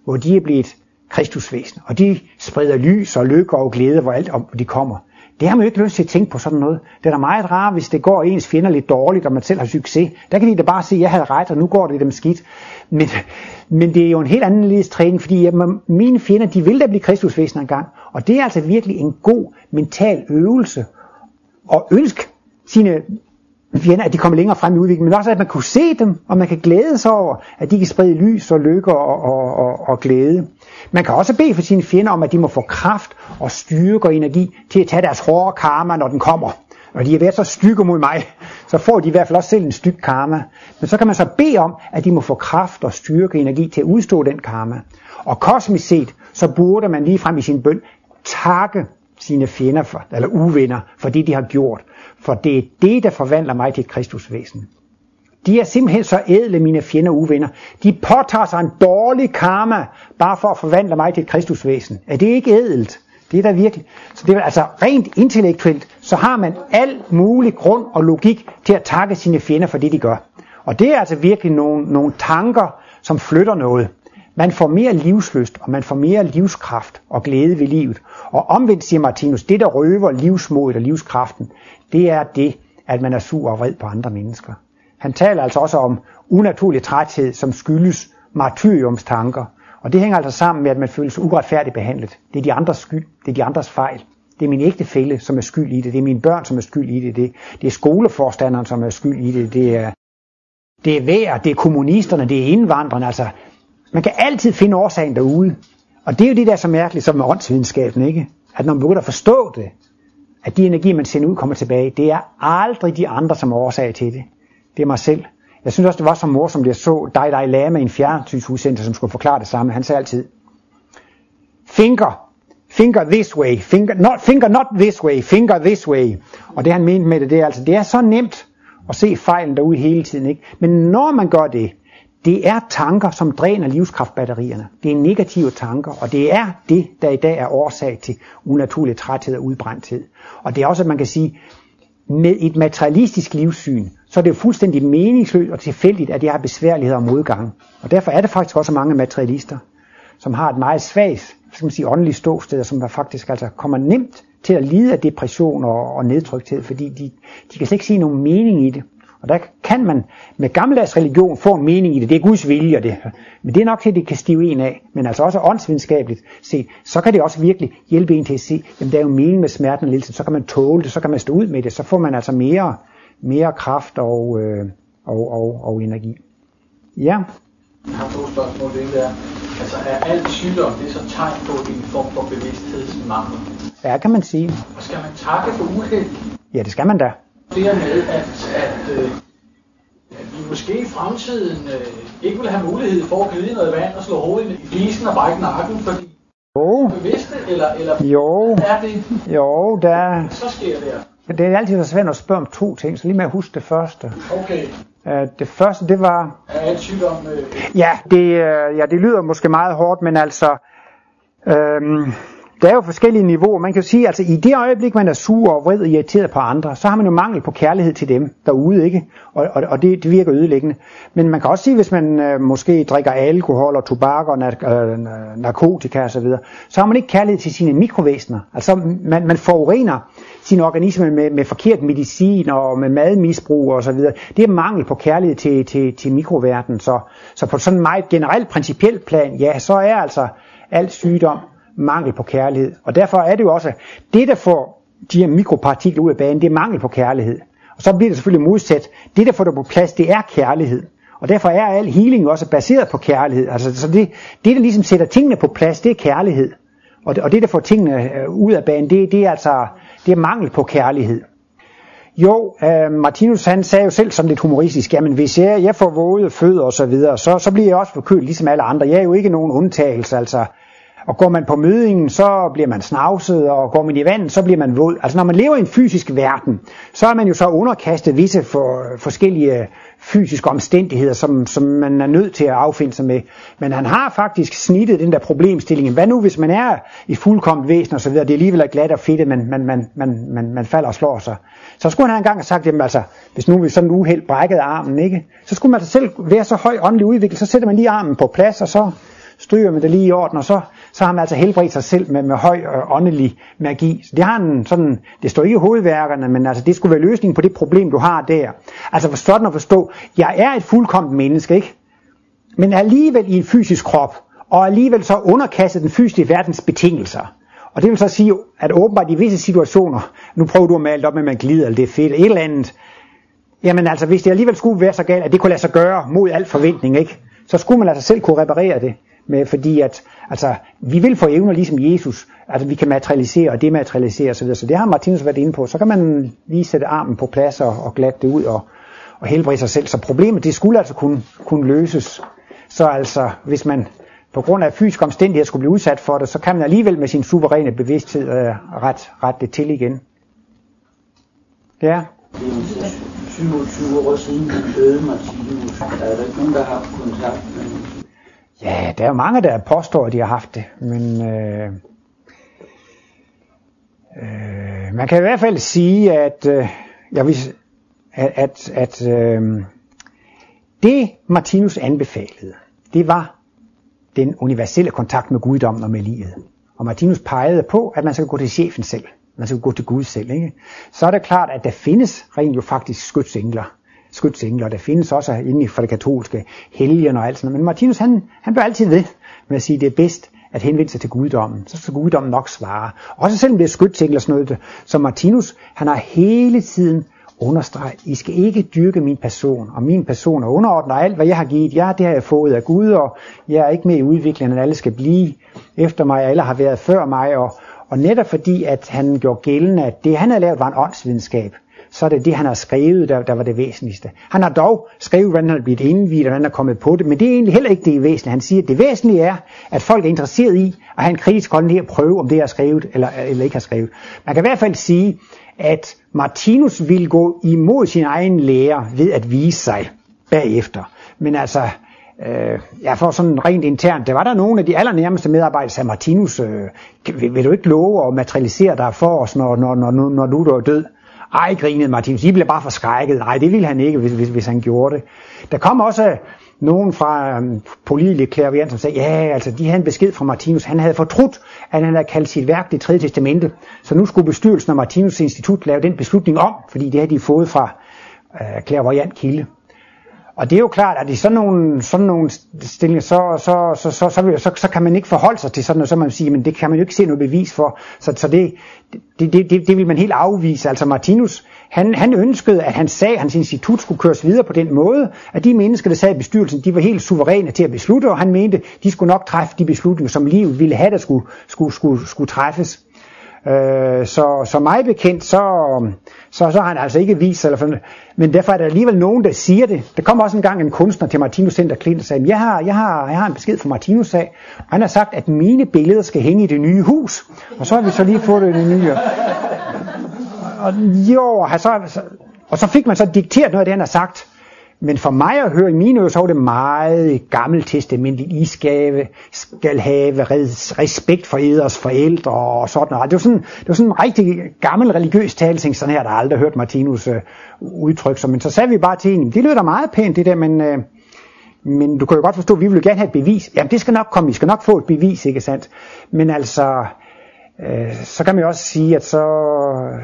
hvor de er blevet kristusvæsen, og de spreder lys og lykke og glæde, hvor alt om de kommer. Det har man jo ikke lyst til at tænke på sådan noget. Det er da meget rart, hvis det går ens fjender lidt dårligt, og man selv har succes. Der kan de da bare sige, at jeg havde ret, og nu går det dem skidt. Men, men det er jo en helt anden træning, fordi jamen, mine fjender, de vil da blive kristusvæsen engang. Og det er altså virkelig en god mental øvelse at ønske sine fjender, at de kommer længere frem i udviklingen, men også at man kunne se dem, og man kan glæde sig over, at de kan sprede lys og lykke og, og, og, og glæde. Man kan også bede for sine fjender om, at de må få kraft og styrke og energi til at tage deres hårde karma, når den kommer. Og de er været så stykke mod mig, så får de i hvert fald også selv en styk karma. Men så kan man så bede om, at de må få kraft og styrke og energi til at udstå den karma. Og kosmisk set, så burde man lige frem i sin bøn takke sine fjender, for, eller uvenner, for det de har gjort. For det er det, der forvandler mig til et kristusvæsen. De er simpelthen så ædle, mine fjender og uvenner. De påtager sig en dårlig karma, bare for at forvandle mig til et kristusvæsen. Er det ikke ædelt? Det er der virkelig. Så det er altså rent intellektuelt, så har man al mulig grund og logik til at takke sine fjender for det, de gør. Og det er altså virkelig nogle, nogle tanker, som flytter noget. Man får mere livsløst, og man får mere livskraft og glæde ved livet. Og omvendt siger Martinus, det der røver livsmodet og livskraften, det er det, at man er sur og vred på andre mennesker. Han taler altså også om unaturlig træthed, som skyldes martyriumstanker. Og det hænger altså sammen med, at man føler sig uretfærdigt behandlet. Det er de andres skyld. Det er de andres fejl. Det er min ægtefælle, som er skyld i det. Det er mine børn, som er skyld i det. Det, det er skoleforstanderen, som er skyld i det. Det er, det er vejr, det er kommunisterne, det er indvandrerne. Altså, man kan altid finde årsagen derude. Og det er jo det, der er så mærkeligt som med åndsvidenskaben, ikke? At når man begynder at forstå det, at de energier, man sender ud, kommer tilbage, det er aldrig de andre, som er årsag til det. Det er mig selv. Jeg synes også, det var så morsomt, at jeg så Dalai Lama i en fjernsynsudsendelse, som skulle forklare det samme. Han sagde altid, finger, finger this way, finger not, finger not this way, finger this way. Og det han mente med det, det er altså, det er så nemt at se fejlen derude hele tiden. Ikke? Men når man gør det, det er tanker, som dræner livskraftbatterierne. Det er negative tanker, og det er det, der i dag er årsag til unaturlig træthed og udbrændthed. Og det er også, at man kan sige, med et materialistisk livssyn, så er det jo fuldstændig meningsløst og tilfældigt, at jeg har besværligheder og modgang. Og derfor er det faktisk også mange materialister, som har et meget svagt, skal man sige, åndeligt ståsted, som faktisk altså kommer nemt til at lide af depression og, og nedtrykthed, fordi de, de kan slet ikke se nogen mening i det. Og der kan man med gammeldags religion få en mening i det. Det er Guds vilje, det. Men det er nok til, at det kan stive en af. Men altså også åndsvidenskabeligt set, så kan det også virkelig hjælpe en til at se, at der er jo mening med smerten og lidelse. Så kan man tåle det, så kan man stå ud med det. Så får man altså mere, mere kraft og, øh, og, og, og energi. Ja. Jeg har to spørgsmål. Det er, altså er alt sygdom, det er så tegn på en form for bevidsthedsmangel? Ja, kan man sige. Og skal man takke for uheld? Ja, det skal man da det her med, at, at, øh, at vi måske i fremtiden øh, ikke vil have mulighed for at glide noget vand og slå hovedet i flisen og brække nakken, fordi jo. bevidste, eller, eller jo. er det? Jo, der... Så sker det Det er altid så svært at spørge om to ting, så lige med at huske det første. Okay. Det første, det var... Er alt sygdom... Øh... Ja, det, uh, ja, det lyder måske meget hårdt, men altså... Øh, der er jo forskellige niveauer. Man kan jo sige, altså i det øjeblik, man er sur og vred og irriteret på andre, så har man jo mangel på kærlighed til dem derude, ikke? Og, og, og det, det virker ødelæggende. Men man kan også sige, hvis man øh, måske drikker alkohol og tobak og nar- øh, narkotika osv., så, så har man ikke kærlighed til sine mikrovæsener. Altså man, man forurener sin organisme med, med forkert medicin og med madmisbrug og så videre. Det er mangel på kærlighed til, til, til mikroverdenen. Så, så på sådan en meget generelt principielt plan, ja, så er altså al sygdom mangel på kærlighed. Og derfor er det jo også, det der får de her mikropartikler ud af banen, det er mangel på kærlighed. Og så bliver det selvfølgelig modsat. Det der får det på plads, det er kærlighed. Og derfor er al healing også baseret på kærlighed. Altså, så det, det, der ligesom sætter tingene på plads, det er kærlighed. Og det, og det der får tingene øh, ud af banen, det, det er altså det er mangel på kærlighed. Jo, øh, Martinus han sagde jo selv sådan lidt humoristisk, jamen hvis jeg, jeg får våde fødder og så videre, så, så bliver jeg også forkølet ligesom alle andre. Jeg er jo ikke nogen undtagelse, altså og går man på mødingen, så bliver man snavset, og går man i vand, så bliver man våd. Altså når man lever i en fysisk verden, så er man jo så underkastet visse for, forskellige fysiske omstændigheder, som, som man er nødt til at affinde sig med. Men han har faktisk snittet den der problemstilling. Hvad nu, hvis man er i fuldkommen væsen og så videre, det er alligevel glat og fedt, men man, man, man, man, man falder og slår sig. Så skulle han engang have sagt, jamen altså, hvis nu vi sådan en uheld brækkede armen, ikke? så skulle man altså selv være så høj åndelig udviklet, så sætter man lige armen på plads, og så stryger man det lige i orden, og så, så har man altså helbredt sig selv med, med høj og åndelig magi. Så det har en sådan, det står ikke i hovedværkerne, men altså det skulle være løsningen på det problem, du har der. Altså for sådan at forstå, jeg er et fuldkomment menneske, ikke? Men alligevel i en fysisk krop, og alligevel så underkastet den fysiske verdens betingelser. Og det vil så sige, at åbenbart i visse situationer, nu prøver du at male op med, at man glider, eller det er fedt, et eller andet, jamen altså, hvis det alligevel skulle være så galt, at det kunne lade sig gøre mod al forventning, ikke? så skulle man altså selv kunne reparere det med, fordi at altså, vi vil få evner ligesom Jesus, altså vi kan materialisere og dematerialisere osv., så det har Martinus været inde på. Så kan man lige sætte armen på plads og, og glatte det ud og, og helbrede sig selv. Så problemet, det skulle altså kunne, kunne løses. Så altså, hvis man på grund af fysisk omstændighed skulle blive udsat for det, så kan man alligevel med sin suveræne bevidsthed øh, ret, ret det til igen. Ja? 27 år siden, han døde Martinus. Der er der ikke nogen, der har haft kontakt med Ja, der er mange, der påstår, at de har haft det, men øh, øh man kan i hvert fald sige, at, øh, jeg vil, at, at, at øh, det Martinus anbefalede, det var den universelle kontakt med guddommen og med livet. Og Martinus pegede på, at man skal gå til chefen selv. Man skal gå til Gud selv. Ikke? Så er det klart, at der findes rent jo faktisk skytsengler. Skytsengler. Der findes også inde for det katolske helgen og alt sådan noget. Men Martinus, han, han blev altid ved med at sige, at det er bedst at henvende sig til guddommen. Så skal guddommen nok svare. Også selvom det er skytsengler og sådan noget. Så Martinus, han har hele tiden understreget, I skal ikke dyrke min person, og min person er underordnet alt, hvad jeg har givet jer, det har jeg fået af Gud, og jeg er ikke med i udviklingen, at alle skal blive efter mig, alle har været før mig, og, og netop fordi, at han gjorde gældende, at det han havde lavet var en åndsvidenskab, så er det det, han har skrevet, der, der var det væsentligste. Han har dog skrevet, hvordan han er blevet indvidet, og hvordan han er kommet på det, men det er egentlig heller ikke det væsentlige. Han siger, at det væsentlige er, at folk er interesseret i at have en kritisk holdning at prøve, om det er skrevet eller, eller ikke har skrevet. Man kan i hvert fald sige, at Martinus ville gå imod sin egen lære ved at vise sig bagefter. Men altså, øh, ja, for sådan rent internt, det var der nogle af de allernærmeste medarbejdere, sagde Martinus, øh, vil, vil du ikke love at materialisere dig for os, når, når, når, når, når du er død? Ej, grinede Martinus, I blev bare forskrækket. Nej, det ville han ikke, hvis, hvis, hvis han gjorde det. Der kom også øh, nogen fra øh, um, pålidelig klaviant, som sagde, ja, altså de havde en besked fra Martinus. Han havde fortrudt, at han havde kaldt sit værk det tredje testamente. Så nu skulle bestyrelsen og Martinus Institut lave den beslutning om, fordi det havde de fået fra øh, uh, klaviant kilde. Og det er jo klart, at i sådan nogle, sådan nogle stillinger, så, så, så, så, så, så, så kan man ikke forholde sig til sådan noget, så man siger, men det kan man jo ikke se noget bevis for. Så, så det, det, det, det, det vil man helt afvise. Altså Martinus, han, han ønskede, at hans sag, hans institut skulle køres videre på den måde, at de mennesker, der sad i bestyrelsen, de var helt suveræne til at beslutte, og han mente, de skulle nok træffe de beslutninger, som livet ville have, der skulle, skulle, skulle, skulle træffes. Øh, så, så mig bekendt, så, så, så har han altså ikke vist eller men derfor er der alligevel nogen, der siger det. Der kom også engang en kunstner til Martinus Center Klint og sagde, jeg har, jeg, har, jeg har en besked fra Martinus sag, og han har sagt, at mine billeder skal hænge i det nye hus. Og så har vi så lige fået det, det nye. Og jo, så, og så fik man så dikteret noget af det, han har sagt. Men for mig at høre i mine ører, så var det meget gammeltestamentligt. I skal, skal have respekt for eders forældre og sådan noget. Det var sådan, det var sådan en rigtig gammel religiøs talsing, sådan her, der har aldrig hørt Martinus øh, udtryk sig. Men så sagde vi bare til hende, det lyder da meget pænt det der, men, øh, men du kan jo godt forstå, at vi vil gerne have et bevis. Jamen det skal nok komme, vi skal nok få et bevis, ikke sandt? Men altså, øh, så kan man også sige, at så,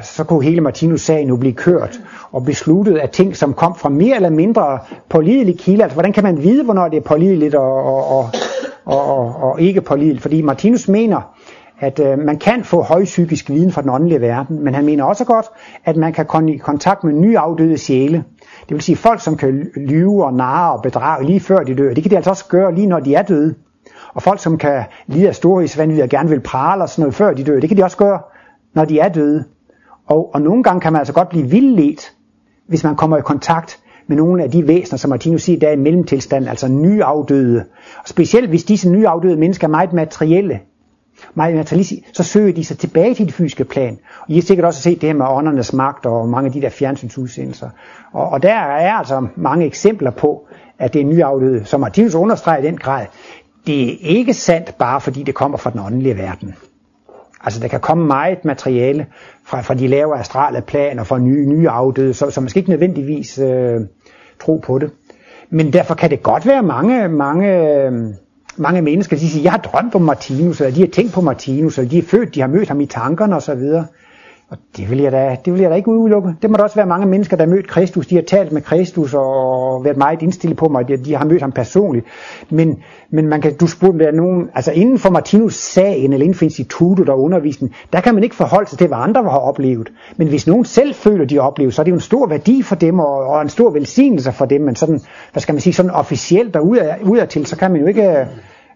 så kunne hele Martinus-sagen nu blive kørt og besluttet af ting, som kom fra mere eller mindre pålidelige kilder. Altså, hvordan kan man vide, hvornår det er pålideligt og, og, og, og, og, ikke pålideligt? Fordi Martinus mener, at øh, man kan få høj psykisk viden fra den åndelige verden, men han mener også godt, at man kan komme i kontakt med nye afdøde sjæle. Det vil sige folk, som kan lyve og narre og bedrage lige før de dør. Det kan de altså også gøre lige når de er døde. Og folk, som kan lide af storhedsvandvid og gerne vil prale og sådan noget før de dør, det kan de også gøre, når de er døde. Og, og nogle gange kan man altså godt blive vildledt, hvis man kommer i kontakt med nogle af de væsener, som Martinus siger, der er i mellemtilstand, altså nyafdøde. Og specielt hvis disse nyafdøde mennesker er meget materielle, meget materialistiske, så søger de sig tilbage til det fysiske plan. Og I har sikkert også set det her med åndernes magt og mange af de der fjernsynsudsendelser. Og, og der er altså mange eksempler på, at det er nyafdøde, som Martinus understreger i den grad det er ikke sandt bare fordi det kommer fra den åndelige verden. Altså der kan komme meget materiale fra, fra de lavere astrale planer, fra nye, nye afdøde, så, så man skal ikke nødvendigvis øh, tro på det. Men derfor kan det godt være mange, mange, øh, mange mennesker, de siger, jeg har drømt om Martinus, eller de har tænkt på Martinus, eller de er født, de har mødt ham i tankerne osv. Og det vil, jeg da, det vil jeg da ikke udelukke. Det må der også være mange mennesker, der har mødt Kristus. De har talt med Kristus og været meget indstillet på mig. De, de har mødt ham personligt. Men, men man kan, du spurgte, der er nogen, altså inden for Martinus sagen, eller inden for instituttet og undervisningen, der kan man ikke forholde sig til, hvad andre har oplevet. Men hvis nogen selv føler, de har oplevet, så er det jo en stor værdi for dem, og, og en stor velsignelse for dem. Men sådan, hvad skal man sige, sådan officielt og udadtil, så kan man jo ikke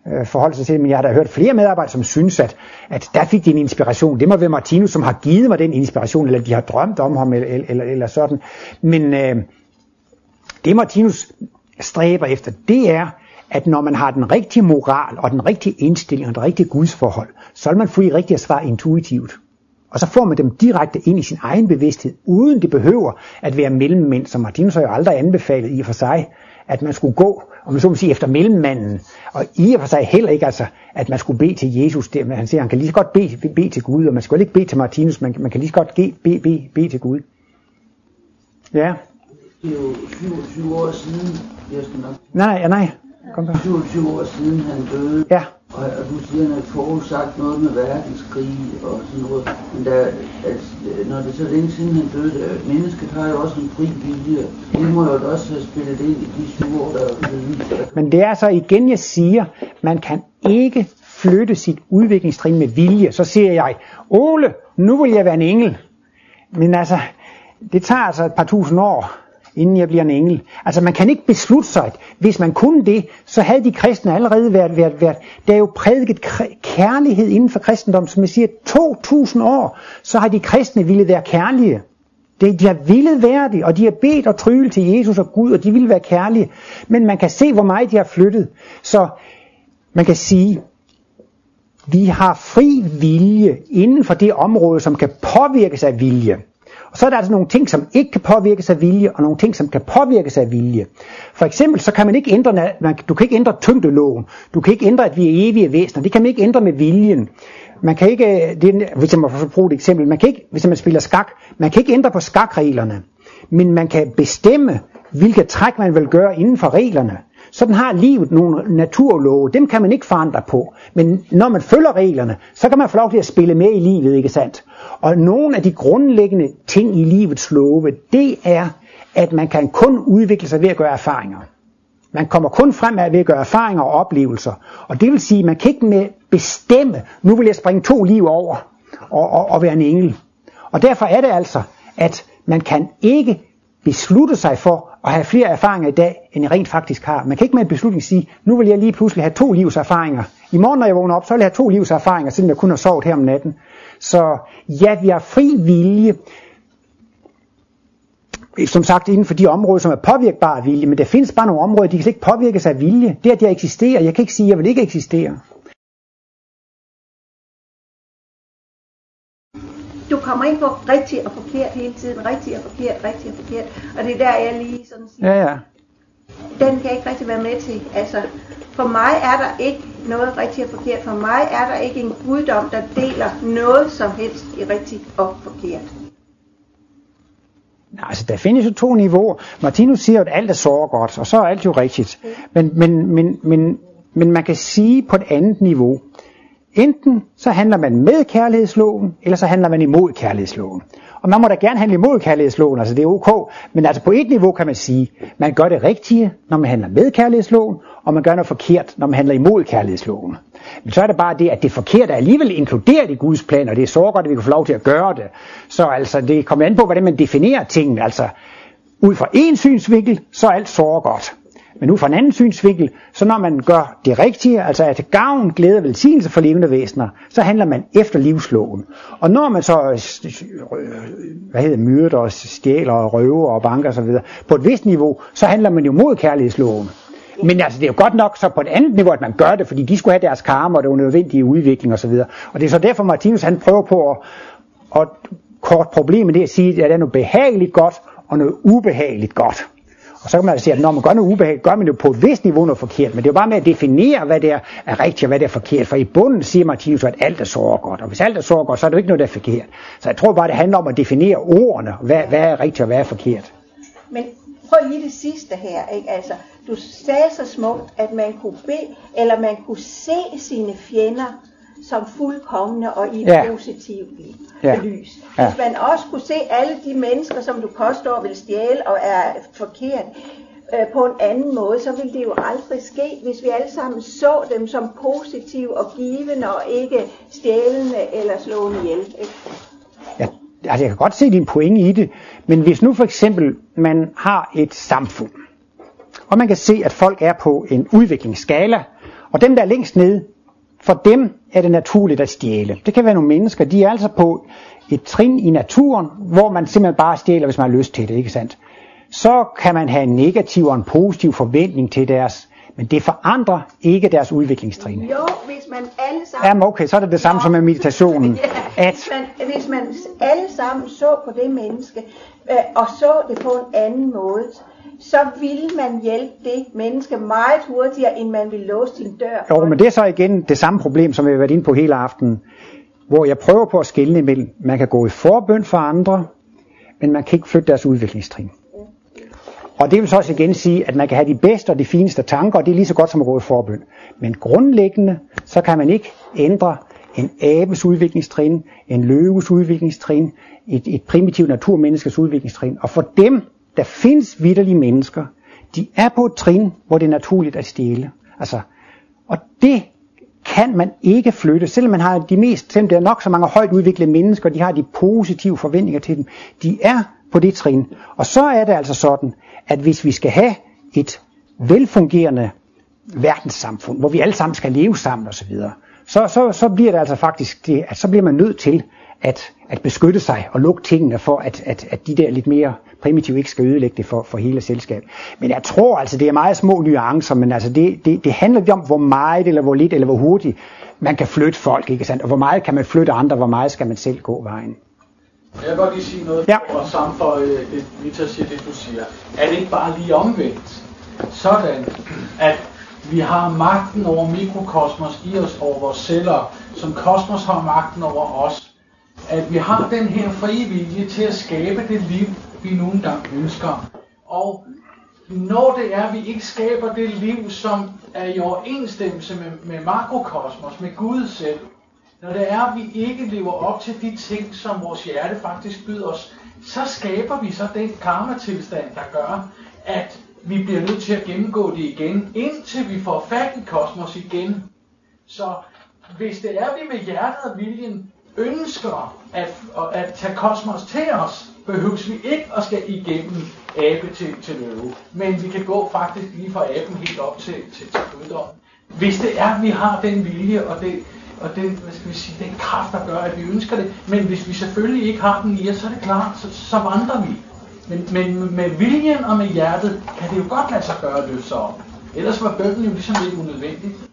øh, forholde sig til, men jeg har da hørt flere medarbejdere, som synes, at, at der fik de en inspiration. Det må være Martinus, som har givet mig den inspiration, eller de har drømt om ham, eller, eller, eller sådan. Men øh, det Martinus stræber efter, det er, at når man har den rigtige moral, og den rigtige indstilling, og det rigtige gudsforhold, så vil man få de rigtige svar intuitivt. Og så får man dem direkte ind i sin egen bevidsthed, uden det behøver at være mellemmænd, som Martinus har jo aldrig anbefalet i og for sig, at man skulle gå, om man så må sige, efter mellemmanden. Og i og for sig heller ikke, altså, at man skulle bede til Jesus. Det, han siger, han kan lige så godt bede, bede til Gud, og man skal ikke bede til Martinus, man, man kan lige så godt bede, bede, bede, bede til Gud. Ja. Det er jo 27 år siden, jeg skal nok. Nej, nej. Kom der. 27 år siden han døde. Ja. Og, og du siger, at han sagt noget med verdenskrig og sådan noget. Men der, altså, når det så længe siden han døde, der, mennesket har jo også en fri vilje. Det må jo også have spillet ind i de syv år, der er Men det er så igen, jeg siger, man kan ikke flytte sit udviklingstrin med vilje. Så siger jeg, Ole, nu vil jeg være en engel. Men altså, det tager altså et par tusind år inden jeg bliver en engel. Altså man kan ikke beslutte sig. Hvis man kunne det, så havde de kristne allerede været, været, været der er jo prædiket kærlighed inden for kristendom, som jeg siger, 2000 år, så har de kristne ville være kærlige. De, de har ville være det, og de har bedt og trylle til Jesus og Gud, og de ville være kærlige. Men man kan se, hvor meget de har flyttet. Så man kan sige, vi har fri vilje inden for det område, som kan påvirkes af vilje. Og så er der altså nogle ting, som ikke kan påvirkes af vilje, og nogle ting, som kan påvirkes af vilje. For eksempel, så kan man ikke ændre, man, du kan ikke ændre tyngdeloven. Du kan ikke ændre, at vi er evige væsener. Det kan man ikke ændre med viljen. Man kan ikke, øh, det er, hvis jeg må bruge et eksempel, man kan ikke, hvis man spiller skak, man kan ikke ændre på skakreglerne. Men man kan bestemme, hvilke træk man vil gøre inden for reglerne. Sådan har livet nogle naturlove, dem kan man ikke forandre på. Men når man følger reglerne, så kan man få lov til at spille med i livet, ikke sandt? Og nogle af de grundlæggende ting i livets love, det er, at man kan kun udvikle sig ved at gøre erfaringer. Man kommer kun frem af ved at gøre erfaringer og oplevelser. Og det vil sige, at man kan ikke med bestemme, nu vil jeg springe to liv over og, og, og være en engel. Og derfor er det altså, at man kan ikke beslutte sig for at have flere erfaringer i dag, end jeg rent faktisk har. Man kan ikke med en beslutning sige, nu vil jeg lige pludselig have to livs erfaringer. I morgen, når jeg vågner op, så vil jeg have to livs erfaringer, selvom jeg kun har sovet her om natten. Så ja, vi har fri vilje, som sagt inden for de områder, som er påvirkbare af vilje, men der findes bare nogle områder, de kan slet ikke påvirkes af vilje. Det at jeg eksisterer, jeg kan ikke sige, at jeg vil ikke eksistere. Du kommer ind på rigtigt og forkert hele tiden, rigtigt og forkert, rigtigt og forkert, og det er der, jeg lige sådan siger, Ja, ja. den kan jeg ikke rigtig være med til. Altså, for mig er der ikke noget rigtigt og forkert. For mig er der ikke en guddom, der deler noget som helst i rigtigt og forkert. Nej, altså der findes jo to niveauer. Martinus siger jo, at alt er så godt, og så er alt jo rigtigt. Men, men, men, men, men man kan sige på et andet niveau, enten så handler man med kærlighedsloven, eller så handler man imod kærlighedsloven. Og man må da gerne handle imod kærlighedsloven, altså det er ok, men altså på et niveau kan man sige, man gør det rigtige, når man handler med kærlighedsloven, og man gør noget forkert, når man handler imod kærlighedsloven. Men så er det bare det, at det forkerte er alligevel inkluderet i Guds plan, og det er så godt, at vi kan få lov til at gøre det. Så altså, det kommer an på, hvordan man definerer tingene. Altså, ud fra en synsvinkel, så er alt så godt. Men ud fra en anden synsvinkel, så når man gør det rigtige, altså er til gavn, glæde og velsignelse for levende væsener, så handler man efter livsloven. Og når man så hvad hedder, myrder og stjæler og røver og banker osv., på et vist niveau, så handler man jo mod kærlighedsloven. Men altså, det er jo godt nok så på et andet niveau, at man gør det, fordi de skulle have deres karma, og det var nødvendige udvikling osv. Og det er så derfor, Martinus han prøver på at, at kort problemet det at sige, at der er noget behageligt godt og noget ubehageligt godt. Og så kan man altså sige, at når man gør noget ubehageligt, gør man jo på et vist niveau noget forkert. Men det er jo bare med at definere, hvad det er, er rigtigt og hvad det er forkert. For i bunden siger Martinus, at alt er så godt. Og hvis alt er så godt, så er det jo ikke noget, der er forkert. Så jeg tror bare, det handler om at definere ordene. Hvad, hvad er rigtigt og hvad er forkert. Men prøv lige det sidste her, ikke? Altså, du sagde så smukt, at man kunne bede, eller man kunne se sine fjender som fuldkommende og i et Ja. positivt Ja. lys. Ja. Hvis man også kunne se alle de mennesker, som du påstår vil stjæle og er forkert, øh, på en anden måde, så ville det jo aldrig ske, hvis vi alle sammen så dem som positive og givende og ikke stjælende eller slående ihjel. Ikke? Ja, altså jeg kan godt se din pointe i det, men hvis nu for eksempel man har et samfund, og man kan se, at folk er på en udviklingsskala, og dem der er længst nede, for dem er det naturligt at stjæle. Det kan være nogle mennesker, de er altså på et trin i naturen, hvor man simpelthen bare stjæler, hvis man har lyst til det, ikke sandt? Så kan man have en negativ og en positiv forventning til deres, men det forandrer ikke deres udviklingstrin. Jo, hvis man alle sammen... Jamen okay, så er det det samme som med meditationen. Ja, At, hvis, man, hvis man alle sammen så på det menneske, øh, og så det på en anden måde, så vil man hjælpe det menneske meget hurtigere, end man vil låse sin dør. Jo, men det er så igen det samme problem, som vi har været inde på hele aftenen, hvor jeg prøver på at skille imellem, man kan gå i forbøn for andre, men man kan ikke flytte deres udviklingstrin. Og det vil så også igen sige, at man kan have de bedste og de fineste tanker, og det er lige så godt som at gå i forbøn. Men grundlæggende, så kan man ikke ændre en abes udviklingstrin, en løves udviklingstrin, et, et primitivt naturmenneskes udviklingstrin. Og for dem, der findes vidderlige mennesker, de er på et trin, hvor det er naturligt at stjæle. Altså, og det kan man ikke flytte, selvom man har de mest, selvom der er nok så mange højt udviklede mennesker, de har de positive forventninger til dem. De er på det trin. Og så er det altså sådan, at hvis vi skal have et velfungerende verdenssamfund, hvor vi alle sammen skal leve sammen osv., så, så, så bliver det altså faktisk det, at så bliver man nødt til at, at beskytte sig og lukke tingene for, at, at, at de der lidt mere primitive ikke skal ødelægge det for, for hele selskabet. Men jeg tror altså, det er meget små nuancer, men altså det, det, det handler ikke om, hvor meget eller hvor lidt eller hvor hurtigt man kan flytte folk, ikke sandt? Og hvor meget kan man flytte andre, hvor meget skal man selv gå vejen. Jeg vil godt lige sige noget Ja. og sammenføje det, Vita siger det, du siger. Er det ikke bare lige omvendt? Sådan, at vi har magten over mikrokosmos i os, over vores celler, som kosmos har magten over os. At vi har den her frie vilje til at skabe det liv, vi nu engang ønsker. Og når det er, at vi ikke skaber det liv, som er i overensstemmelse med, med makrokosmos, med Gud selv, når det er, at vi ikke lever op til de ting, som vores hjerte faktisk byder os, så skaber vi så den karmatilstand, der gør, at vi bliver nødt til at gennemgå det igen, indtil vi får fat i kosmos igen. Så hvis det er, at vi med hjertet og viljen ønsker at, at tage kosmos til os, behøves vi ikke at skal igennem abe til, til løve. Men vi kan gå faktisk lige fra aben helt op til, til, til guddommen. Hvis det er, at vi har den vilje og det, og den, hvad skal vi sige, den kraft, der gør, at vi ønsker det. Men hvis vi selvfølgelig ikke har den i os, så er det klart, så, så vandrer vi. Men, men med viljen og med hjertet kan det jo godt lade sig gøre at løfte sig op. Ellers var bønden jo ligesom lidt unødvendig.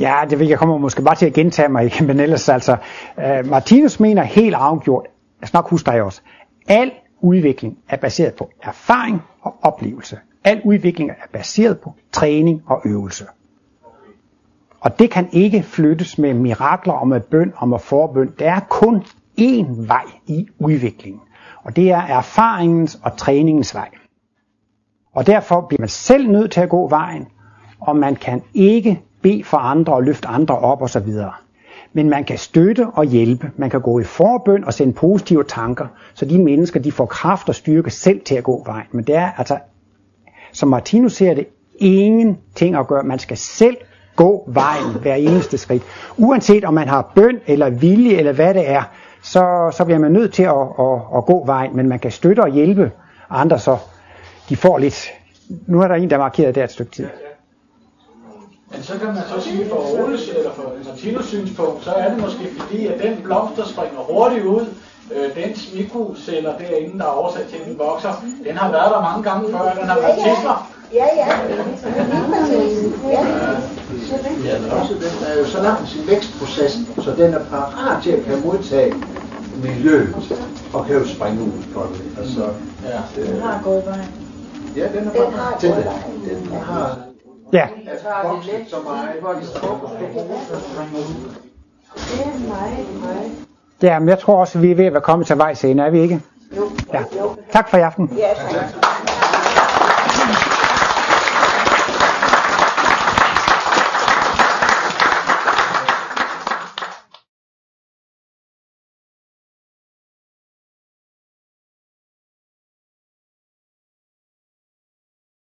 Ja, det vil jeg kommer måske bare til at gentage mig men ellers altså, uh, Martinus mener helt afgjort, jeg skal nok huske dig også, al udvikling er baseret på erfaring og oplevelse. Al udvikling er baseret på træning og øvelse. Og det kan ikke flyttes med mirakler og med bøn og med forbøn. Der er kun én vej i udviklingen. Og det er erfaringens og træningens vej. Og derfor bliver man selv nødt til at gå vejen, og man kan ikke bede for andre og løfte andre op osv. Men man kan støtte og hjælpe. Man kan gå i forbøn og sende positive tanker, så de mennesker de får kraft og styrke selv til at gå vejen. Men det er altså, som Martinus ser det, ingenting at gøre. Man skal selv gå vejen hver eneste skridt. Uanset om man har bøn eller vilje eller hvad det er, så, så bliver man nødt til at, at, at gå vejen. Men man kan støtte og hjælpe andre, så de får lidt. Nu er der en, der markeret der et stykke tid. Men så kan man så sige for Oles eller for Martinus synspunkt, så er det måske fordi, at den blomst, der springer hurtigt ud, øh, dens mikroceller derinde, der er oversat til, at den vokser, den har været der mange gange før, den har været tisler. Ja, ja. Ja. Ja, også den er jo så langt i sin vækstproces, så den er parat til at kan modtage miljøet, og kan jo springe ud for det. Altså, Ja. Den har gået vejen. ja, den er Den har parat til gået det. Den har Ja, vokset så meget, hvor de at ud. Det er meget, meget. ja men jeg tror også, at vi er ved at være kommet til vej senere, er vi ikke? Jo. Ja. Tak for i aften. Ja, tak.